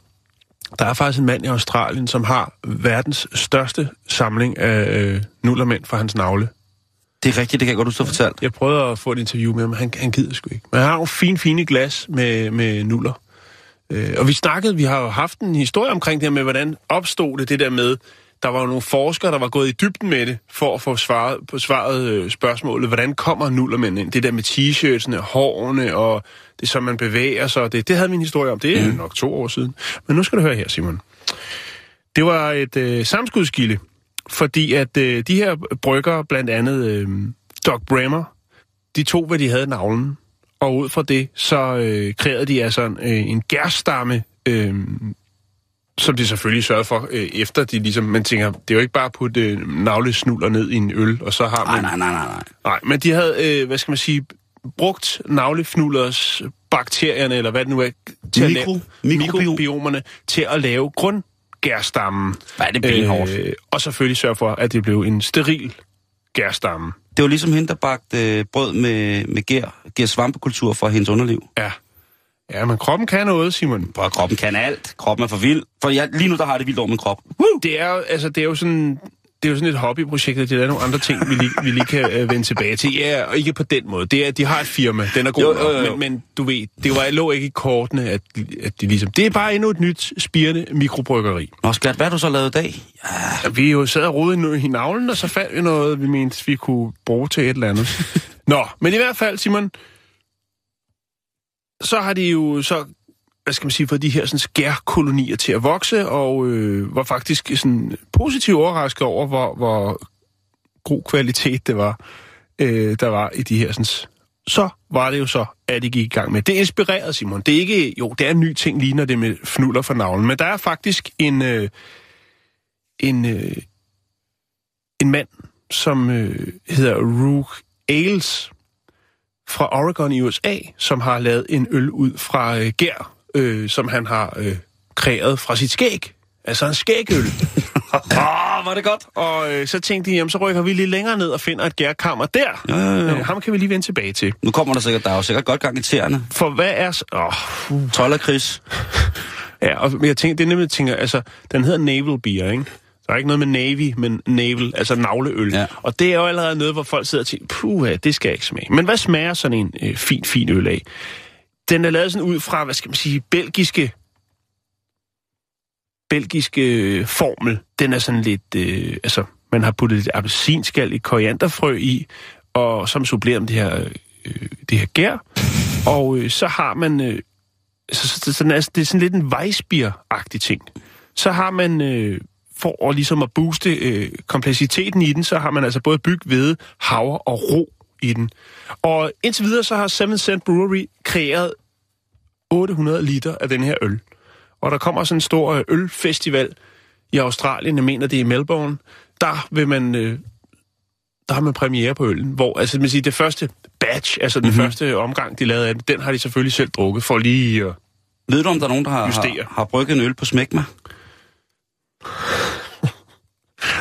E: Der er faktisk en mand i Australien, som har verdens største samling af øh, nullermænd fra hans navle.
F: Det er rigtigt, det kan jeg godt huske, du fortalt.
E: Jeg prøvede at få et interview med ham, han, han gider sgu ikke. Men han har nogle fine, fine glas med, med nuller. Øh, og vi snakkede, vi har jo haft en historie omkring det her med, hvordan opstod det, det der med, der var jo nogle forskere, der var gået i dybden med det, for at få svaret, på svaret øh, spørgsmålet, hvordan kommer nullermænd ind? Det der med t-shirtsene, hårene, og det som man bevæger sig, det, det havde vi en historie om, det er mm. nok to år siden. Men nu skal du høre her, Simon. Det var et øh, samskudskilde, fordi at øh, de her brygger, blandt andet øh, Doc Bremer, de tog, hvad de havde navlen, og ud fra det, så øh, kreerede de altså en, øh, en gærstamme, øh, som de selvfølgelig sørgede for, øh, efter de ligesom, man tænker, det er jo ikke bare at putte øh, navlesnuller ned i en øl, og så har man...
F: nej, nej, nej, nej.
E: Nej, men de havde, øh, hvad skal man sige, brugt navlefnullers bakterierne, eller hvad det nu er, til
F: Mikro-
E: at lave,
F: mikrobiom.
E: mikrobiomerne, til at lave grundgærstammen.
F: Hvad er det benhårdt?
E: Øh, og selvfølgelig sørge for, at det blev en steril gærstamme.
F: Det var ligesom hende, der bagte øh, brød med, med gær, gær svampekultur fra hendes underliv.
E: Ja. Ja, men kroppen kan noget, Simon.
F: Prøv, kroppen kan alt. Kroppen er for vild. For jeg, lige nu, der har det vildt over min krop.
E: Det er jo, altså, det er jo sådan... Det er jo sådan et hobbyprojekt, og det er nogle andre ting, vi lige, vi lige kan øh, vende tilbage til. Ja, og ikke på den måde. Det er, de har et firma, den er god,
F: Jo, jo, jo.
E: Men, men du ved, det var, lå ikke i kortene, at, at de ligesom... Det er bare endnu et nyt, spirende mikrobryggeri.
F: Nå, skat, hvad har du så lavet i dag?
E: Ja, vi jo sad og rodede i, i navlen, og så fandt vi noget, vi mente, vi kunne bruge til et eller andet. (laughs) Nå, men i hvert fald, Simon, så har de jo så, hvad skal man sige, fået de her sådan, skærkolonier til at vokse, og øh, var faktisk sådan positivt overrasket over, hvor, hvor god kvalitet det var, øh, der var i de her sådan, så var det jo så, at de gik i gang med. Det inspirerede Simon. Det er ikke, jo, det er en ny ting, ligner det med fnuller for navlen, men der er faktisk en, øh, en, øh, en mand, som øh, hedder Rook Ailes fra Oregon i USA, som har lavet en øl ud fra øh, gær, øh, som han har øh, kreeret fra sit skæg. Altså en skægøl.
F: Åh, (laughs) var det godt.
E: og øh, så tænkte de, jamen så rykker vi lige længere ned og finder et gærkammer der.
F: Ja, ja, ja.
E: Øh, ham kan vi lige vende tilbage til.
F: Nu kommer der sikkert, der er jo sikkert godt gang i tæerne.
E: For hvad er... Åh, oh,
F: Tollerkris. (laughs)
E: ja, og jeg tænker, det er nemlig, jeg tænker, altså, den hedder Naval Beer, ikke? Der er ikke noget med Navy, men Naval, altså navleøl.
F: Ja.
E: Og det er jo allerede noget, hvor folk sidder og tænker, puh, det skal jeg ikke smage. Men hvad smager sådan en øh, fin, fin øl af? Den er lavet sådan ud fra, hvad skal man sige, belgiske belgiske øh, formel. Den er sådan lidt, øh, altså, man har puttet lidt appelsinskal i korianderfrø i, og som supplerer med det her, øh, det her gær. Og øh, så har man, øh, så, så, så, så, det er sådan lidt en Weissbier-agtig ting. Så har man, øh, for at, ligesom at booste øh, kompleksiteten i den, så har man altså både byg, hvede, havre og ro i den. Og indtil videre så har Seven Cent Brewery kreeret 800 liter af den her øl. Og der kommer sådan en stor øh, ølfestival i Australien, jeg mener det er i Melbourne. Der vil man, øh, der har man premiere på øllen, hvor altså man siger, det første batch, altså den mm-hmm. første omgang, de lavede af den, den har de selvfølgelig selv drukket for lige at...
F: Ved du, om der er nogen, der har,
E: Justere.
F: har, har brygget en øl på smækma?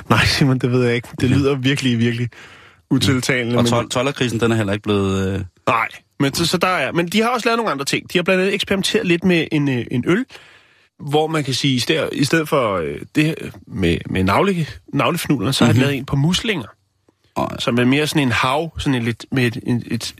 E: Nej, Simon, det ved jeg ikke. Det lyder virkelig, virkelig utiltalende.
F: Og tol- tollerkrisen, den er heller ikke blevet... Øh...
E: Nej, men, så, så der er, men de har også lavet nogle andre ting. De har blandt andet eksperimenteret lidt med en, øh, en øl, hvor man kan sige, i stedet, i stedet for øh, det med, med navle, navlefnuller, så mm-hmm. har de lavet en på muslinger,
F: Og,
E: som er mere sådan en hav, sådan en lidt med et, et, et,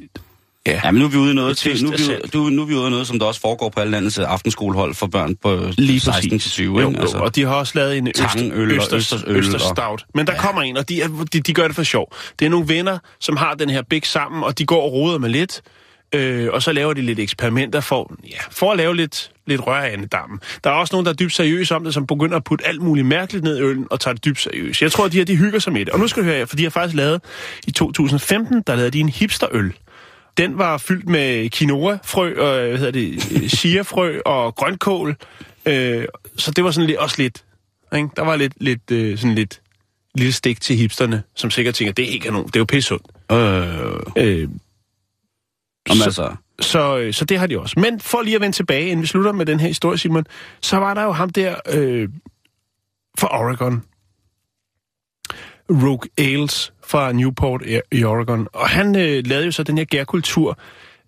E: Ja,
F: Ja, men nu er vi ude i noget, til, nu, er vi, du, nu er vi ude i noget, som der også foregår på alle landets øh, aftenskolehold for børn på
E: Lige
F: 16
E: præcis.
F: til 20.
E: Jo,
F: ikke?
E: jo, og de har også lavet en øster,
F: Tangøl og
E: østers,
F: østersøl
E: østers
F: og-
E: stout. Men der kommer en, og de, er, de, de gør det for sjov. Det er nogle venner, som har den her big sammen, og de går og roder med lidt. Øh, og så laver de lidt eksperimenter for, ja, for at lave lidt, lidt rør af dammen. Der er også nogen, der er dybt seriøse om det, som begynder at putte alt muligt mærkeligt ned i øllen og tager det dybt seriøst. Jeg tror, at de her de hygger sig med det. Og nu skal du høre, for de har faktisk lavet i 2015, der lavede de en hipsterøl. Den var fyldt med quinoa-frø, og hvad hedder det, chia-frø og grønkål. Øh, så det var sådan lidt, også lidt, ikke? der var lidt, lidt øh, sådan lidt lille stik til hipsterne, som sikkert tænker, det er ikke kanon, det er jo pisse sundt.
F: Øh,
E: Øh, så-
F: altså,
E: så, øh, så det har de også. Men for lige at vende tilbage, inden vi slutter med den her historie, Simon, så var der jo ham der øh, fra Oregon. Rogue Ailes fra Newport e-, i- Oregon. Og han øh, lavede jo så den her gærkultur,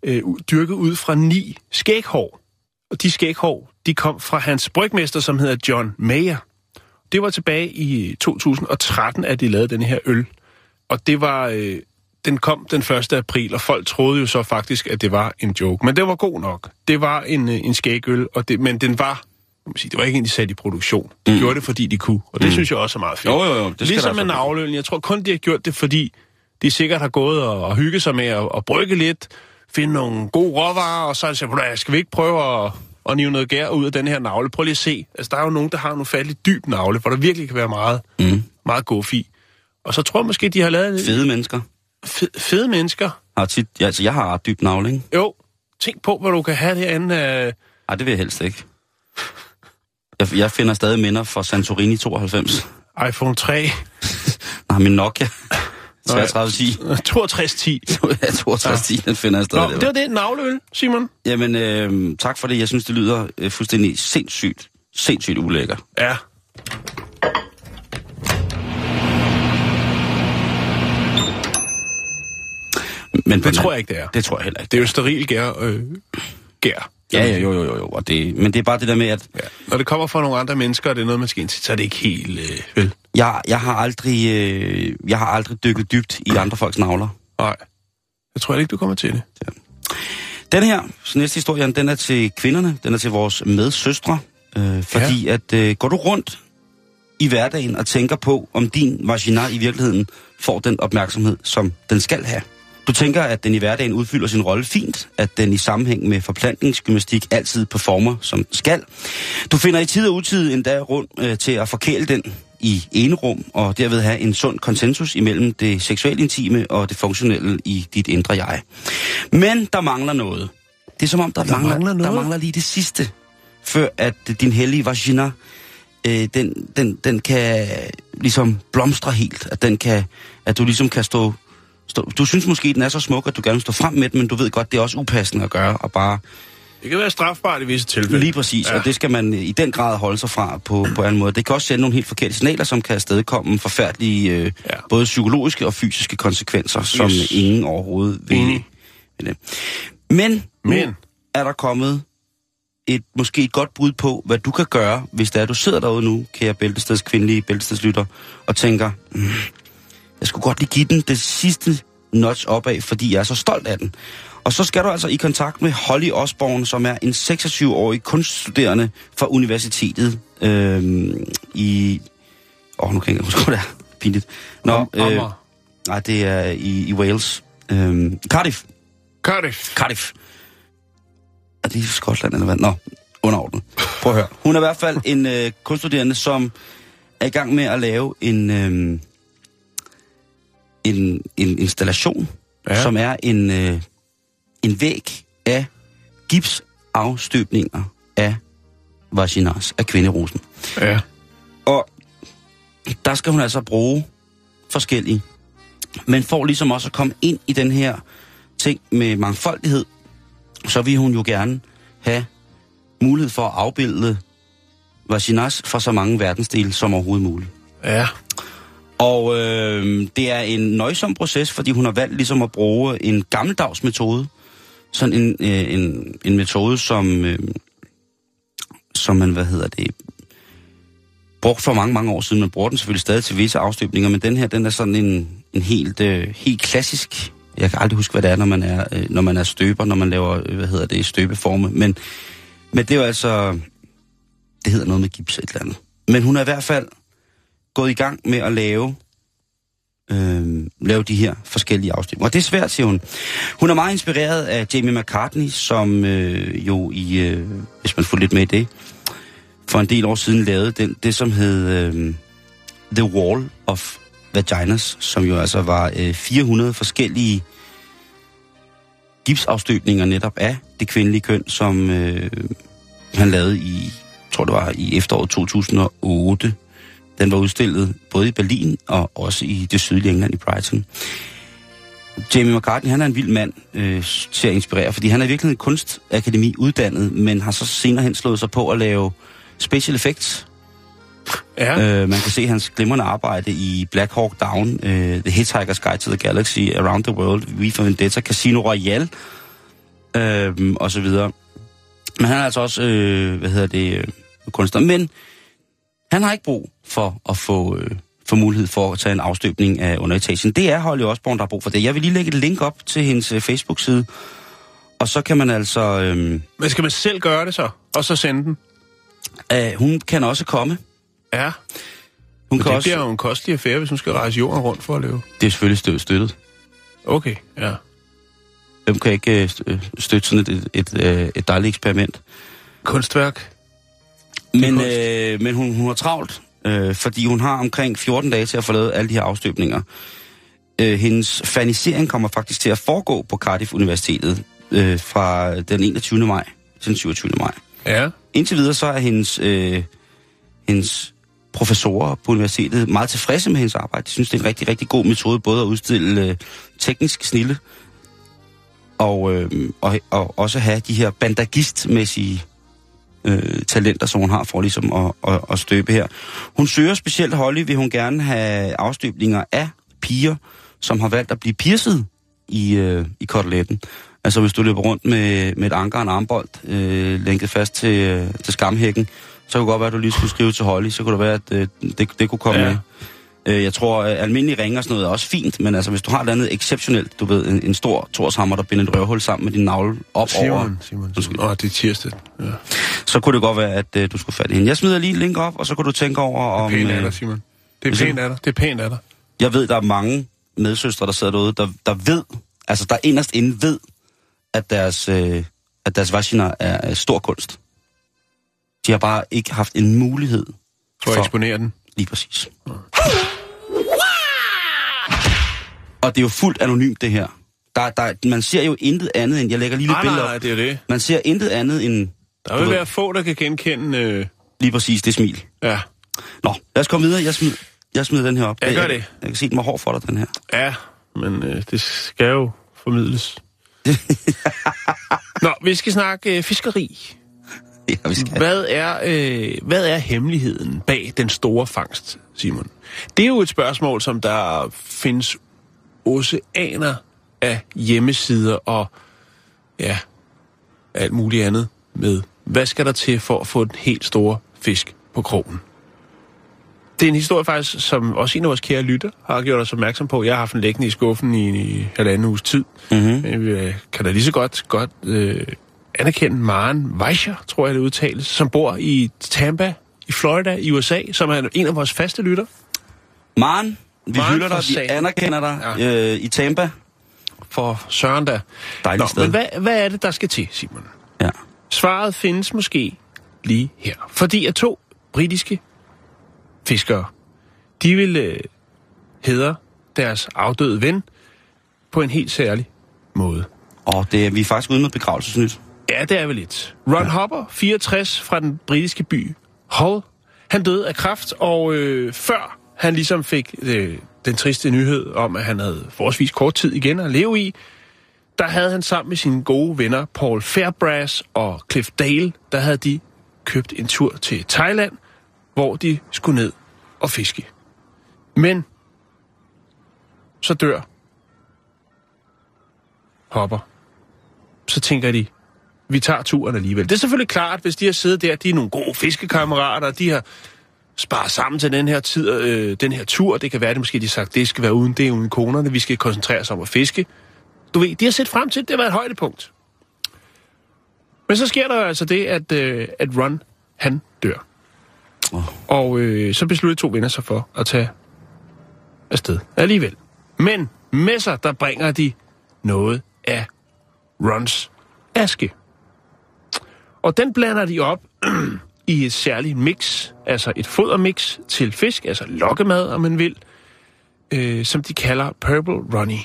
E: øh, dyrket ud fra ni skæghår. Og de skæghår, de kom fra hans brygmester, som hedder John Mayer. Det var tilbage i øh, 2013, at de lavede den her øl. Og det var... Øh, den kom den 1. april, og folk troede jo så faktisk, at det var en joke. Men det var god nok. Det var en, øh, en skægøl, og det, men den var man Sige, det var ikke en, de satte i produktion. De mm. gjorde det, fordi de kunne. Og det mm. synes jeg også er meget fint.
F: Jo, jo, jo, det
E: ligesom med
F: altså-
E: navlølen. Jeg tror kun, de har gjort det, fordi de sikkert har gået og, og hygget sig med at, at brygge lidt, finde nogle gode råvarer, og så har de sagt, "Ved du hvad, skal vi ikke prøve at, at nive noget gær ud af den her navle? Prøv lige at se. Altså, der er jo nogen, der har nogle fattigt dyb navle, hvor der virkelig kan være meget,
F: mm,
E: meget god fi. Og så tror jeg måske, de har lavet
F: fede mennesker
E: fede, fede mennesker.
F: har tit... Ja, altså, jeg har ret dyb navle, ikke?
E: Jo, tænk på, hvad du kan have derinde. Øh,
F: Nej, det vil jeg helst ikke. Jeg, jeg finder stadig minder fra Santorini 92.
E: iPhone 3, (laughs)
F: Nej, min Nokia (laughs) 3310.
E: 6210.
F: ja, 6210, den finder jeg
E: Nå,
F: stadig.
E: det var det navleøl, Simon.
F: Jamen, øh, tak for det. Jeg synes, det lyder øh, fuldstændig sindssygt, sindssygt ulækker.
E: Ja.
F: Men
E: Det tror jeg ikke, det er.
F: Det tror jeg heller ikke.
E: Det er jo steril gær. Øh, gær.
F: Ja, ja, jo, jo, jo, jo. Og det, men det er bare det der med, at
E: Ja. Når det kommer fra nogle andre mennesker, og det er noget, man skal ind til, så er det ikke helt... Øh, vel?
F: jeg, jeg, har aldrig, øh, jeg har aldrig dykket dybt i andre folks navler.
E: Nej. Jeg tror ikke, du kommer til det.
F: Den her næste historie, den er til kvinderne. Den er til vores medsøstre. Øh, fordi ja. at øh, går du rundt i hverdagen og tænker på, om din vagina i virkeligheden får den opmærksomhed, som den skal have. Du tænker, at den i hverdagen udfylder sin rolle fint, at den i sammenhæng med forplantningsgymnastik altid performer, som skal. Du finder i tid og utid endda rundt øh, til at forkæle den i ene rum, og derved have en sund konsensus imellem det seksuelt intime og det funktionelle i dit indre jeg. Men der mangler noget. Det er som om, der, der, mangler,
E: mangler noget?
F: der mangler lige det sidste, før at din hellige vagina, øh, den, den, den kan ligesom blomstre helt. At, den kan, at du ligesom kan stå, stå... Du synes måske, den er så smuk, at du gerne vil stå frem med den, men du ved godt, det er også upassende at gøre, og bare
E: Det kan være strafbart i visse tilfælde.
F: Lige præcis, ja. og det skal man øh, i den grad holde sig fra på, på anden måde. Det kan også sende nogle helt forkerte signaler, som kan afstedkomme forfærdelige, øh,
E: Ja.
F: både psykologiske og fysiske konsekvenser, som
E: Yes.
F: ingen overhovedet vil. Vil det. Men,
E: Men.
F: nu er der kommet et måske et godt bud på, hvad du kan gøre, hvis det er, du sidder derude nu, kære Bæltesteds kvindelige og tænker, mm, jeg skulle godt lige give den det sidste notch opad, fordi jeg er så stolt af den. Og så skal du altså i kontakt med Holly Osborne, som er en 26-årig kunststuderende fra universitetet øhm, i... Åh, oh, nu kan jeg ikke huske, (laughs) det er. Pinligt. Nå,
E: Amager.
F: nej, det er i, i Wales. Øhm, Cardiff.
E: Cardiff.
F: Cardiff. Er det i Skotland eller hvad? Nå, underordnet. Prøv at høre. Hun er i hvert fald en øh, kunststuderende, som er i gang med at lave en, øh, en, en installation,
E: Ja.
F: som er en, øh, en væg af gipsafstøbninger af vaginas, af kvinderosen.
E: Ja.
F: Og der skal hun altså bruge forskellige. Men for ligesom også at komme ind i den her ting med mangfoldighed, så vil hun jo gerne have mulighed for at afbilde vaginas fra så mange verdensdele som overhovedet muligt.
E: Ja.
F: Og øh, det er en nøjsom proces, fordi hun har valgt ligesom at bruge en gammeldags metode. Sådan en, øh, en, en metode, som, øh, som man, hvad hedder det, brugt for mange, mange år siden. Man bruger den selvfølgelig stadig til visse afstøbninger, men den her, den er sådan en, en helt, øh, helt klassisk jeg kan aldrig huske, hvad det er, når man er, øh, når man er støber, når man laver, øh, hvad hedder det, støbeforme. Men, men det er jo altså, det hedder noget med gips et eller andet. Men hun er i hvert fald gået i gang med at lave, øh, lave de her forskellige afstemninger. Og det er svært, siger hun. Hun er meget inspireret af Jamie McCartney, som øh, jo i, øh, hvis man får lidt med i det, for en del år siden lavede den, det, som hed øh, The Wall of Vaginas, som jo altså var øh, 400 forskellige gipsafstøbninger netop af det kvindelige køn, som øh, han lavede i, tror det var i efteråret 2008. Den var udstillet både i Berlin og også i det sydlige England i Brighton. Jamie McCartney, han er en vild mand øh, til at inspirere, fordi han er virkelig en kunstakademi uddannet, men har så senere hen slået sig på at lave special effects.
E: Ja.
F: Øh, man kan se hans glimrende arbejde i Black Hawk Down, øh, The Hitchhiker's Guide to the Galaxy, Around the World, V for Vendetta, Casino Royale, øh, og så videre. Men han er altså også, øh, hvad hedder det, øh, kunstner. Men han har ikke brug for at få, øh, få mulighed for at tage en afstøbning af underetagen. Det er Holly Osborne, der har brug for det. Jeg vil lige lægge et link op til hendes øh, Facebook-side, og så kan man altså... Øh,
E: Men skal man selv gøre det så? Og så sende den?
F: øh, hun kan også komme.
E: Ja.
F: Hun
E: Men
F: kan
E: det
F: også,
E: bliver jo en kostelig affære, hvis hun skal rejse jorden rundt for at leve.
F: Det er selvfølgelig stø- støttet.
E: Okay, ja.
F: Hvem kan ikke øh, stø- støtte sådan et, et, et, øh, et dejligt eksperiment?
E: Kunstværk.
F: Men, øh, men hun, hun har travlt, øh, fordi hun har omkring 14 dage til at få lavet alle de her afstøbninger. Øh, hendes fanisering kommer faktisk til at foregå på Cardiff Universitetet øh, fra den 21. maj til den 27. maj.
E: Ja.
F: Indtil videre så er hendes, øh, hendes professorer på universitetet meget tilfredse med hendes arbejde. De synes, det er en rigtig, rigtig god metode både at udstille øh, teknisk snille og, øh, og, og også have de her bandagistmæssige øh, talenter, som hun har for ligesom at, at, at støbe her. Hun søger specielt Holly, vil hun gerne have afstøbninger af piger, som har valgt at blive pierced i, øh, i koteletten. Altså hvis du løber rundt med, med et anker og en armbold øh, lænket fast til, øh, til skamhækken, så kunne det godt være, at du lige skulle skrive til Holly, så kunne det være, at øh, det, det kunne komme
E: Ja.
F: med. Øh, jeg tror, at almindelige ringe og sådan noget er også fint, men altså hvis du har et andet exceptionelt, du ved, en, en stor torshammer, der binder et røvhul sammen med din navle op over,
E: Simon, Simon. Åh, det er tirsdag. Ja.
F: så kunne det godt være, at øh, du skulle fatte hende. Jeg smider lige link op, og så kan du tænke over, om...
E: Pænt af
F: øh,
E: dig, Simon. Det er
F: siger
E: pænt af dig. Det er pænt af dig.
F: jeg ved, der er mange medsøstre, der sidder derude, der, der ved, altså der inderst inde ved, at deres, øh, at deres vagina er øh, stor kunst. De har bare ikke haft en mulighed
E: For at eksponere den.
F: Lige præcis. Og det er jo fuldt anonymt, det her. Der, der, man ser jo intet andet end... Jeg lægger lige lidt
E: Nej, nej,
F: billeder
E: nej,
F: op.
E: det er det.
F: Man ser intet andet end...
E: Der vil
F: ved,
E: være få, der kan genkende... Øh,
F: Lige præcis det smil.
E: ja,
F: Nå, lad os komme videre. Jeg smider, jeg smider den her op.
E: Ja, gør
F: jeg,
E: det.
F: Jeg kan se, den var hård for dig, den her.
E: ja, men øh, det skal jo formidles. (laughs) Nå, vi skal snakke øh, fiskeri. (laughs)
F: Ja, vi skal.
E: Hvad er, øh, hvad er hemmeligheden bag den store fangst, Simon? Det er jo et spørgsmål, som der findes oceaner af hjemmesider og ja, alt muligt andet med. Hvad skal der til for at få den helt store fisk på krogen? Det er en historie faktisk, som også en af vores kære lytter har gjort os opmærksom på. Jeg har haft den liggende i skuffen i, i halvanden uges tid.
F: Mm-hmm.
E: Kan da lige så godt, godt øh, anerkende Maren Weicher, tror jeg det udtales, som bor i Tampa i Florida i USA, som er en af vores faste lytter.
F: Maren, vi
E: Maren
F: hylder dig, vi
E: satan.
F: anerkender dig øh, i Tampa.
E: For Søren da.
F: Dejligt
E: Nå,
F: sted.
E: men hvad, hvad er det, der skal til, Simon?
F: Ja.
E: Svaret findes måske lige her. Fordi at to britiske fiskere, de vil øh, hedre deres afdøde ven på en helt særlig måde.
F: Og det er, vi er faktisk ude med begravelsesnyt.
E: Ja, det er vel lidt. Ron ja. Hopper, 64, fra den britiske by Hull, han døde af kræft, og øh, før han ligesom fik øh, den triste nyhed om, at han havde forholdsvis kort tid igen at leve i, der havde han sammen med sine gode venner Paul Fairbrass og Cliff Dale, der havde de købt en tur til Thailand, hvor de skulle ned og fiske. Men så dør Hopper. Så tænker de, vi tager turen alligevel. Det er selvfølgelig klart, hvis de har siddet der, de er nogle gode fiskekammerater, de har sparet sammen til den her tid, øh, den her tur. Det kan være, at måske de har sagt, det skal være uden det, uden konerne. Vi skal koncentrere os om at fiske. du ved, de har set frem til, det har været et højdepunkt. Men så sker der altså det, at, øh, at Ron, han dør.
F: Åh.
E: Og øh, så besluttede to venner sig for at tage afsted alligevel. Men med sig, der bringer de noget af Rons aske. Og den blander de op (clears throat) i et særligt mix, altså et fodermix til fisk, altså lokkemad, om man vil, øh, som de kalder Purple Runny.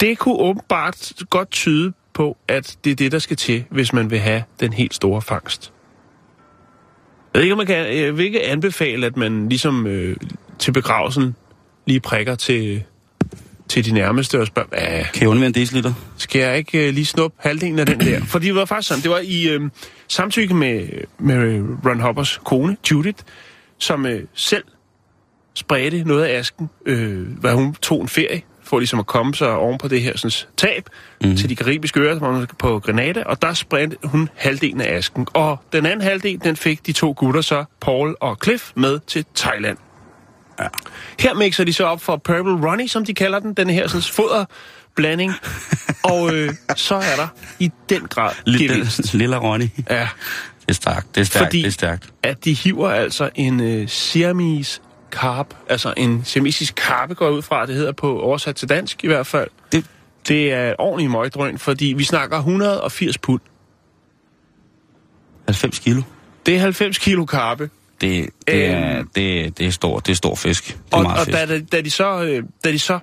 E: Det kunne åbenbart godt tyde på, at det er det, der skal til, hvis man vil have den helt store fangst. Jeg ved ikke, om man kan, jeg vil ikke anbefale, at man ligesom øh, til begravelsen lige prikker til, til de nærmeste og spørger,
F: Kan jeg undvære en deciliter?
E: skal jeg ikke øh, lige snuppe halvdelen af den der? (clears throat) Fordi det var faktisk sådan, det var i øh, samtykke med, med Ron Hoppers kone, Judith, som øh, selv spredte noget af asken, øh, hvad hun tog en ferie, for ligesom at komme sig oven på det her sådan, tab mm. til de karibiske øer, som var på Grenada, og der spredte hun halvdelen af asken. Og den anden halvdel, den fik de to gutter så, Paul og Cliff, med til Thailand.
F: Ja.
E: Her mixer de så op for Purple Ronnie, som de kalder den, den her sådan, foderblanding. (laughs) og øh, så er der i den grad.
F: Lille, lille Ronny.
E: Ja,
F: Det er stærkt, det er stærkt,
E: Fordi-
F: det er stærkt.
E: at de hiver altså en øh, siamese carp, altså en siamesisk karpe går ud fra, det hedder på oversat til dansk i hvert fald.
F: Det,
E: Det er et ordentligt møgdrøn, fordi vi snakker 180 pund.
F: 90 kilo.
E: Det er 90 kilo karpe.
F: Det, det, er,
E: Øhm.
F: det, det er stor, det er stor fisk. Det er
E: Og,
F: meget
E: og
F: fisk.
E: da, da, de så, øh, da de så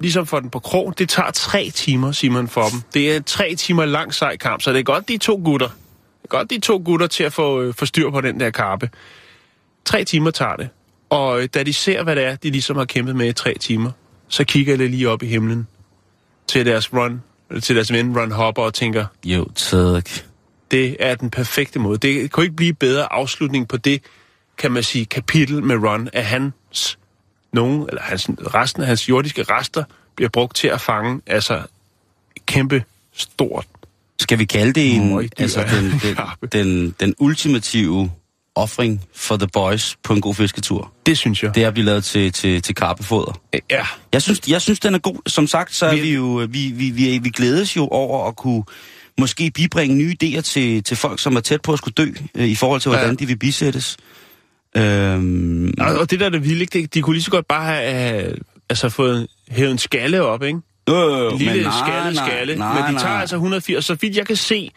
E: ligesom får den på krog, det tager tre timer, siger man for dem. Det er tre timer lang sej kamp, så det er godt de to gutter. Det er godt de to gutter til at få, øh, få styr på den der karpe. Tre timer tager det. Og øh, da de ser, hvad det er, de ligesom har kæmpet med i tre timer, så kigger det lige op i himlen til deres run, eller til deres ven Ron Hopper og tænker,
F: Jo, tak.
E: det er den perfekte måde. Det kunne ikke blive bedre afslutning på det, kan man sige, kapitel med Ron, at hans, nogen, eller hans, resten af hans jordiske rester bliver brugt til at fange, altså kæmpe stort.
F: Skal vi kalde det en,
E: Møgdyr
F: altså den, den, den, den ultimative offring for the boys på en god fisketur?
E: Det synes jeg.
F: Det er at blive lavet til, til, til karpefoder.
E: Ja,
F: Jeg synes, jeg synes, den er god. Som sagt, så er
E: Vi-
F: vi jo, vi, vi, vi, vi glædes jo over at kunne måske bibringe nye idéer til, til folk, som er tæt på at skulle dø, øh, i forhold til, hvordan
E: Ja.
F: de vil bisættes. Øhm,
E: og, og det der er det vilde? Det- de kunne lige så godt bare have altså, fået hævet en skalle op, ikke?
F: øh,
E: En lille
F: men nej,
E: skaldet
F: nej,
E: skalle.
F: Nej,
E: men de
F: nej.
E: tager altså 180. Så vidt jeg kan se,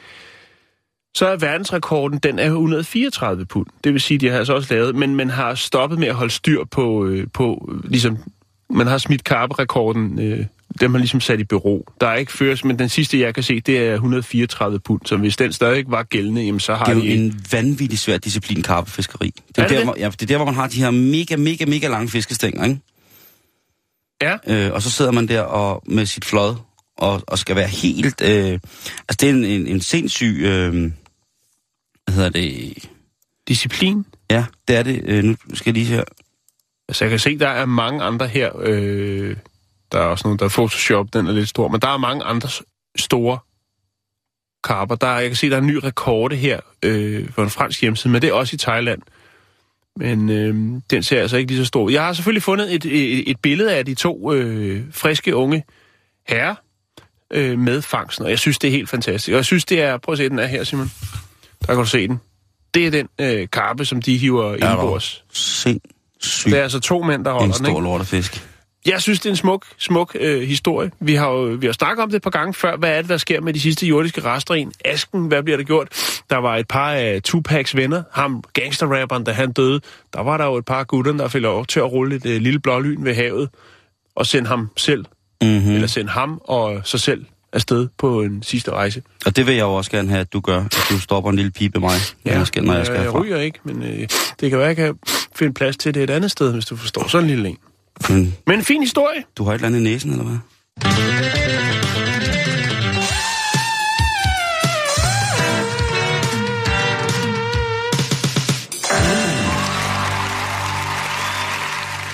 E: så er verdensrekorden, den er 134 pund. Det vil sige, de har altså også lavet, men man har stoppet med at holde styr på, øh, på ligesom, man har smidt karperekorden, øh, den har ligesom sat i bero. Der er ikke føres, men den sidste, jeg kan se, det er 134 pund. Så hvis den stadig var gældende, jamen, så har
F: Det er jo
E: de...
F: en vanvittig svær disciplin, karpefiskeri. Det er,
E: Er det
F: der,
E: det?
F: Hvor, ja, det er der, hvor man har de her mega, mega, mega lange fiskestænger, ikke?
E: Ja,
F: Øh, og så sidder man der og med sit flod og, og skal være helt... Øh, altså, det er en, en, en sindssyg... Øh, hvad hedder det?
E: disciplin.
F: Ja, det er det. Øh, nu skal jeg lige her...
E: Altså, jeg kan se, der er mange andre her. Øh, der er også nogen, der er Photoshop, den er lidt stor. Men der er mange andre store karper. Der er, jeg kan se, der er en ny rekorde her øh, på en fransk hjemmeside, men det er også i Thailand. Men øh, den ser altså ikke lige så stor. Jeg har selvfølgelig fundet et, et, et billede af de to øh, friske unge herrer øh, med fangsten, og jeg synes, det er helt fantastisk. Og jeg synes, det er... Prøv at se, den er her, Simon. Der kan du se den. Det er den øh, karpe, som de hiver
F: der
E: indbords.
F: Sindssyg.
E: Det er altså to mænd, der holder
F: en
E: den, ikke?
F: stor lortefisk.
E: Jeg synes, det er en smuk, smuk øh, historie. Vi har jo vi har snakket om det et par gange før. Hvad er det, der sker med de sidste jordiske rester i en? Asken, hvad bliver der gjort? Der var et par af Tupacs venner, ham gangsterrapperen, da han døde. Der var der jo et par af gutterne, der fik lov til at rulle et øh, lille blålyn ved havet og sende ham selv,
F: Mm-hmm.
E: mm. eller sende ham og sig selv afsted på en sidste rejse.
F: Og det vil jeg jo også gerne have, at du gør. At du stopper en lille pipe med mig, jeg skal, når jeg skal
E: jeg
F: herfra.
E: ryger ikke, men øh, det kan være, jeg kan finde plads til det et andet sted, hvis du forstår. Sådan en lille en.
F: Men
E: Men en fin historie.
F: du har et eller andet i næsen, eller hvad?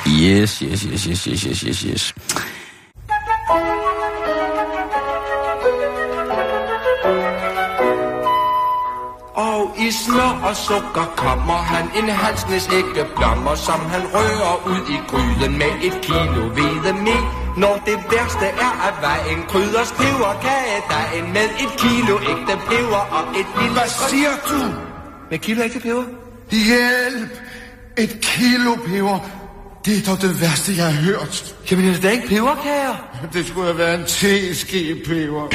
F: Yes, yes, yes, yes, yes, yes, yes, yes.
D: I smør og sukker kommer han en halsnes ægge blommer, som han rører ud i gryden med et kilo hvede med. Når det værste er at vejen krydder peberkagedej med et kilo ægte peber og et lille...
J: Hvad siger du?
D: Med kilo ægte peber?
J: Hjælp! Et kilo peber. Det er dog det værste, jeg har hørt.
D: Jamen, er det da ikke peberkager?
J: Det skulle have været en teske peber.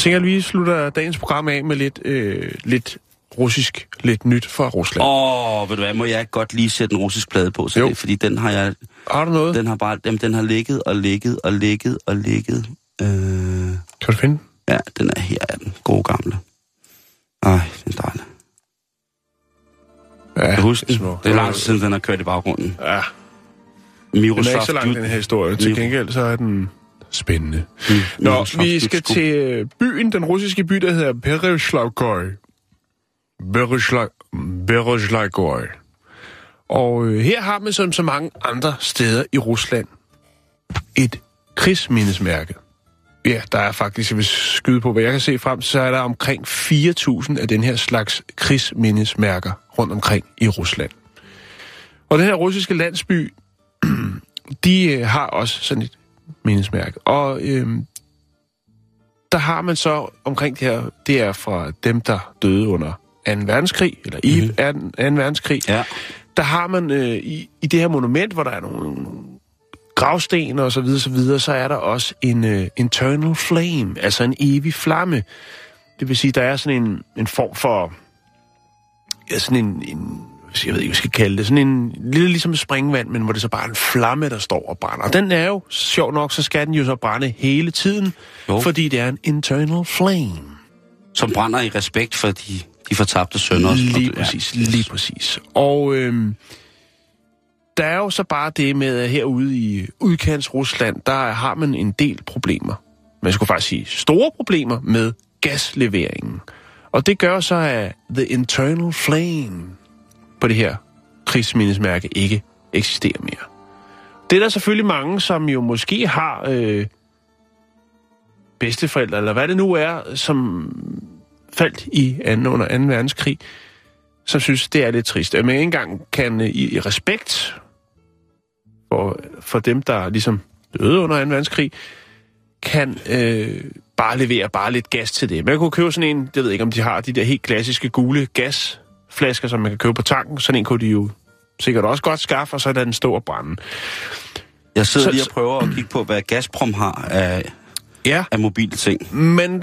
E: Jeg tænker, at vi slutter dagens program af med lidt, øh, lidt russisk, lidt nyt fra Rusland.
F: Åh, oh, ved du hvad, må jeg godt lige sætte en russisk plade på, så
E: Jo.
F: det, fordi den har jeg,
E: Har du noget?
F: den har bare, jamen, den har ligget og ligget og ligget og ligget. Øh,
E: Kan du finde?
F: ja, den er her, er den gode gamle. Ej, den er dejlig.
E: Ja,
F: Kan du huske
E: det.
F: Det er lang tid siden, den har kørt i baggrunden.
E: Ja, den er ikke så lang, den her historie. Til gengæld så er den spændende.
F: Mm,
E: Nå, vi skal til øh, byen, den russiske by, der hedder. Berezhla- Berezhlavgoy. Og øh, her har man som så mange andre steder i Rusland et krigsmindesmærke. Ja, der er faktisk, vil skyde på, hvad jeg kan se frem, så er der omkring 4.000 af den her slags krigsmindesmærker rundt omkring i Rusland. Og den her russiske landsby, (clears throat) de øh, har også sådan et mindesmærke. Og øhm, der har man så omkring det her, det er fra dem, der døde under 2. verdenskrig, eller i mm-hmm. 2. verdenskrig.
F: Ja.
E: Der har man øh, i, i det her monument, hvor der er nogle, nogle gravsten og så videre, så videre, så er der også en øh, internal flame, altså en evig flamme. Det vil sige, der er sådan en, en form for, ja, sådan en, en jeg ved ikke, jeg skal kalde det, sådan en lille ligesom springvand, men hvor det så bare er en flamme, der står og brænder. Og den er jo, sjov nok, så skal den jo så brænde hele tiden,
F: Jo.
E: fordi det er en internal flame.
F: Som brænder i respekt for de, de fortabte sønner.
E: Lige præcis, lige præcis. Og øhm, der er jo så bare det med, at herude i udkants Rusland, der har man en del problemer. Man skulle faktisk sige store problemer med gasleveringen. Og det gør så, at The Internal Flame på det her krigsmindesmærke ikke eksisterer mere. Det er der selvfølgelig mange, som jo måske har øh, bedsteforældre, eller hvad det nu er, som faldt i anden, under 2. verdenskrig, som synes, det er lidt trist. At man ikke engang kan øh, i, i respekt for, for dem, der ligesom døde under 2. verdenskrig, kan øh, bare levere bare lidt gas til det. Man kunne købe sådan en, det ved jeg ikke, om de har de der helt klassiske gule gas gasflasker, som man kan købe på tanken. Sådan en kunne de jo sikkert også godt skaffe, og så lader den stå og brænde.
F: Jeg sidder
E: Så-
F: lige og prøver at kigge på, hvad Gazprom har af,
E: Ja,
F: af mobile ting.
E: men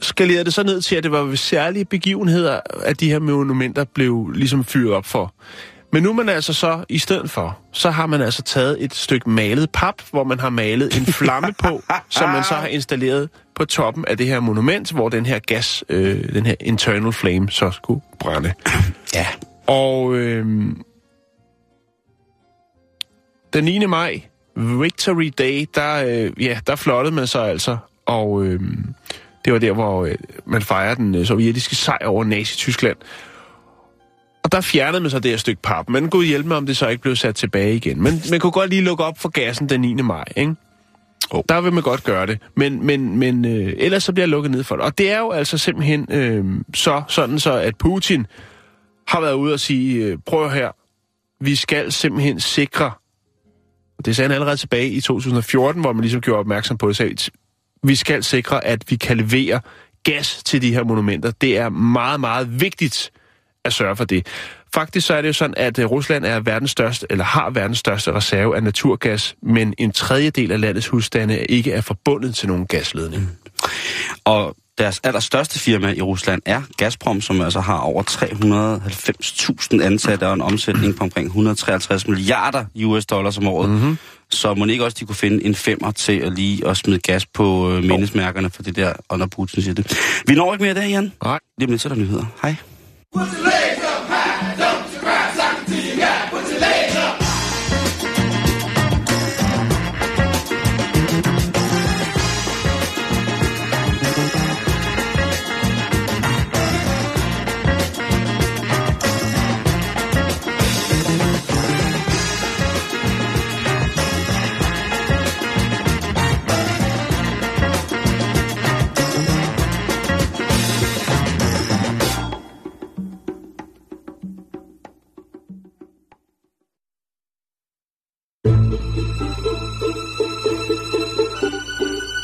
E: skalerede det så ned til, at det var ved særlige begivenheder, at de her monumenter blev ligesom fyret op for. Men nu er man altså så, i stedet for, så har man altså taget et stykke malet pap, hvor man har malet en flamme på, (laughs) som man så har installeret på toppen af det her monument, hvor den her gas, øh, den her internal flame, så skulle brænde. (clears throat)
F: Ja.
E: Og øh, den 9. maj, Victory Day, der, øh, ja, der flottede man så altså, og øh, det var der, hvor øh, man fejrede den øh, sovjetiske sejr over Nazi-Tyskland. Og der fjernede man så det her stykke pap. Men gud hjælpe mig, om det så ikke blev sat tilbage igen. Men man kunne godt lige lukke op for gassen den 9. maj, ikke? Oh. Der vil man godt gøre det, men, men, men øh, ellers så bliver jeg lukket ned for det. Og det er jo altså simpelthen øh, så sådan så, at Putin har været ude og sige, øh, prøv her, vi skal simpelthen sikre, og det sagde han allerede tilbage i 2014, hvor man ligesom gjorde opmærksom på det, sagde, vi skal sikre, at vi kan levere gas til de her monumenter. Det er meget, meget vigtigt at sørge for det. Faktisk så er det jo sådan, at øh, Rusland er verdens største, eller har verdens største reserve af naturgas, men en tredjedel af landets husstande ikke er forbundet til nogen gasledning.
F: Og deres allerstørste firma i Rusland er Gazprom, som altså har over 390.000 ansatte og en omsætning på omkring 153 milliarder US dollars om året. Mm-hmm. Så må ikke også de kunne finde en femmer til at lige at smide gas på øh, mindesmærkerne for det der, når Putin siger det. Vi når ikke mere der, Jan.
E: Nej.
F: Lige om lidt, så er der nyheder. Hej. What's the leg?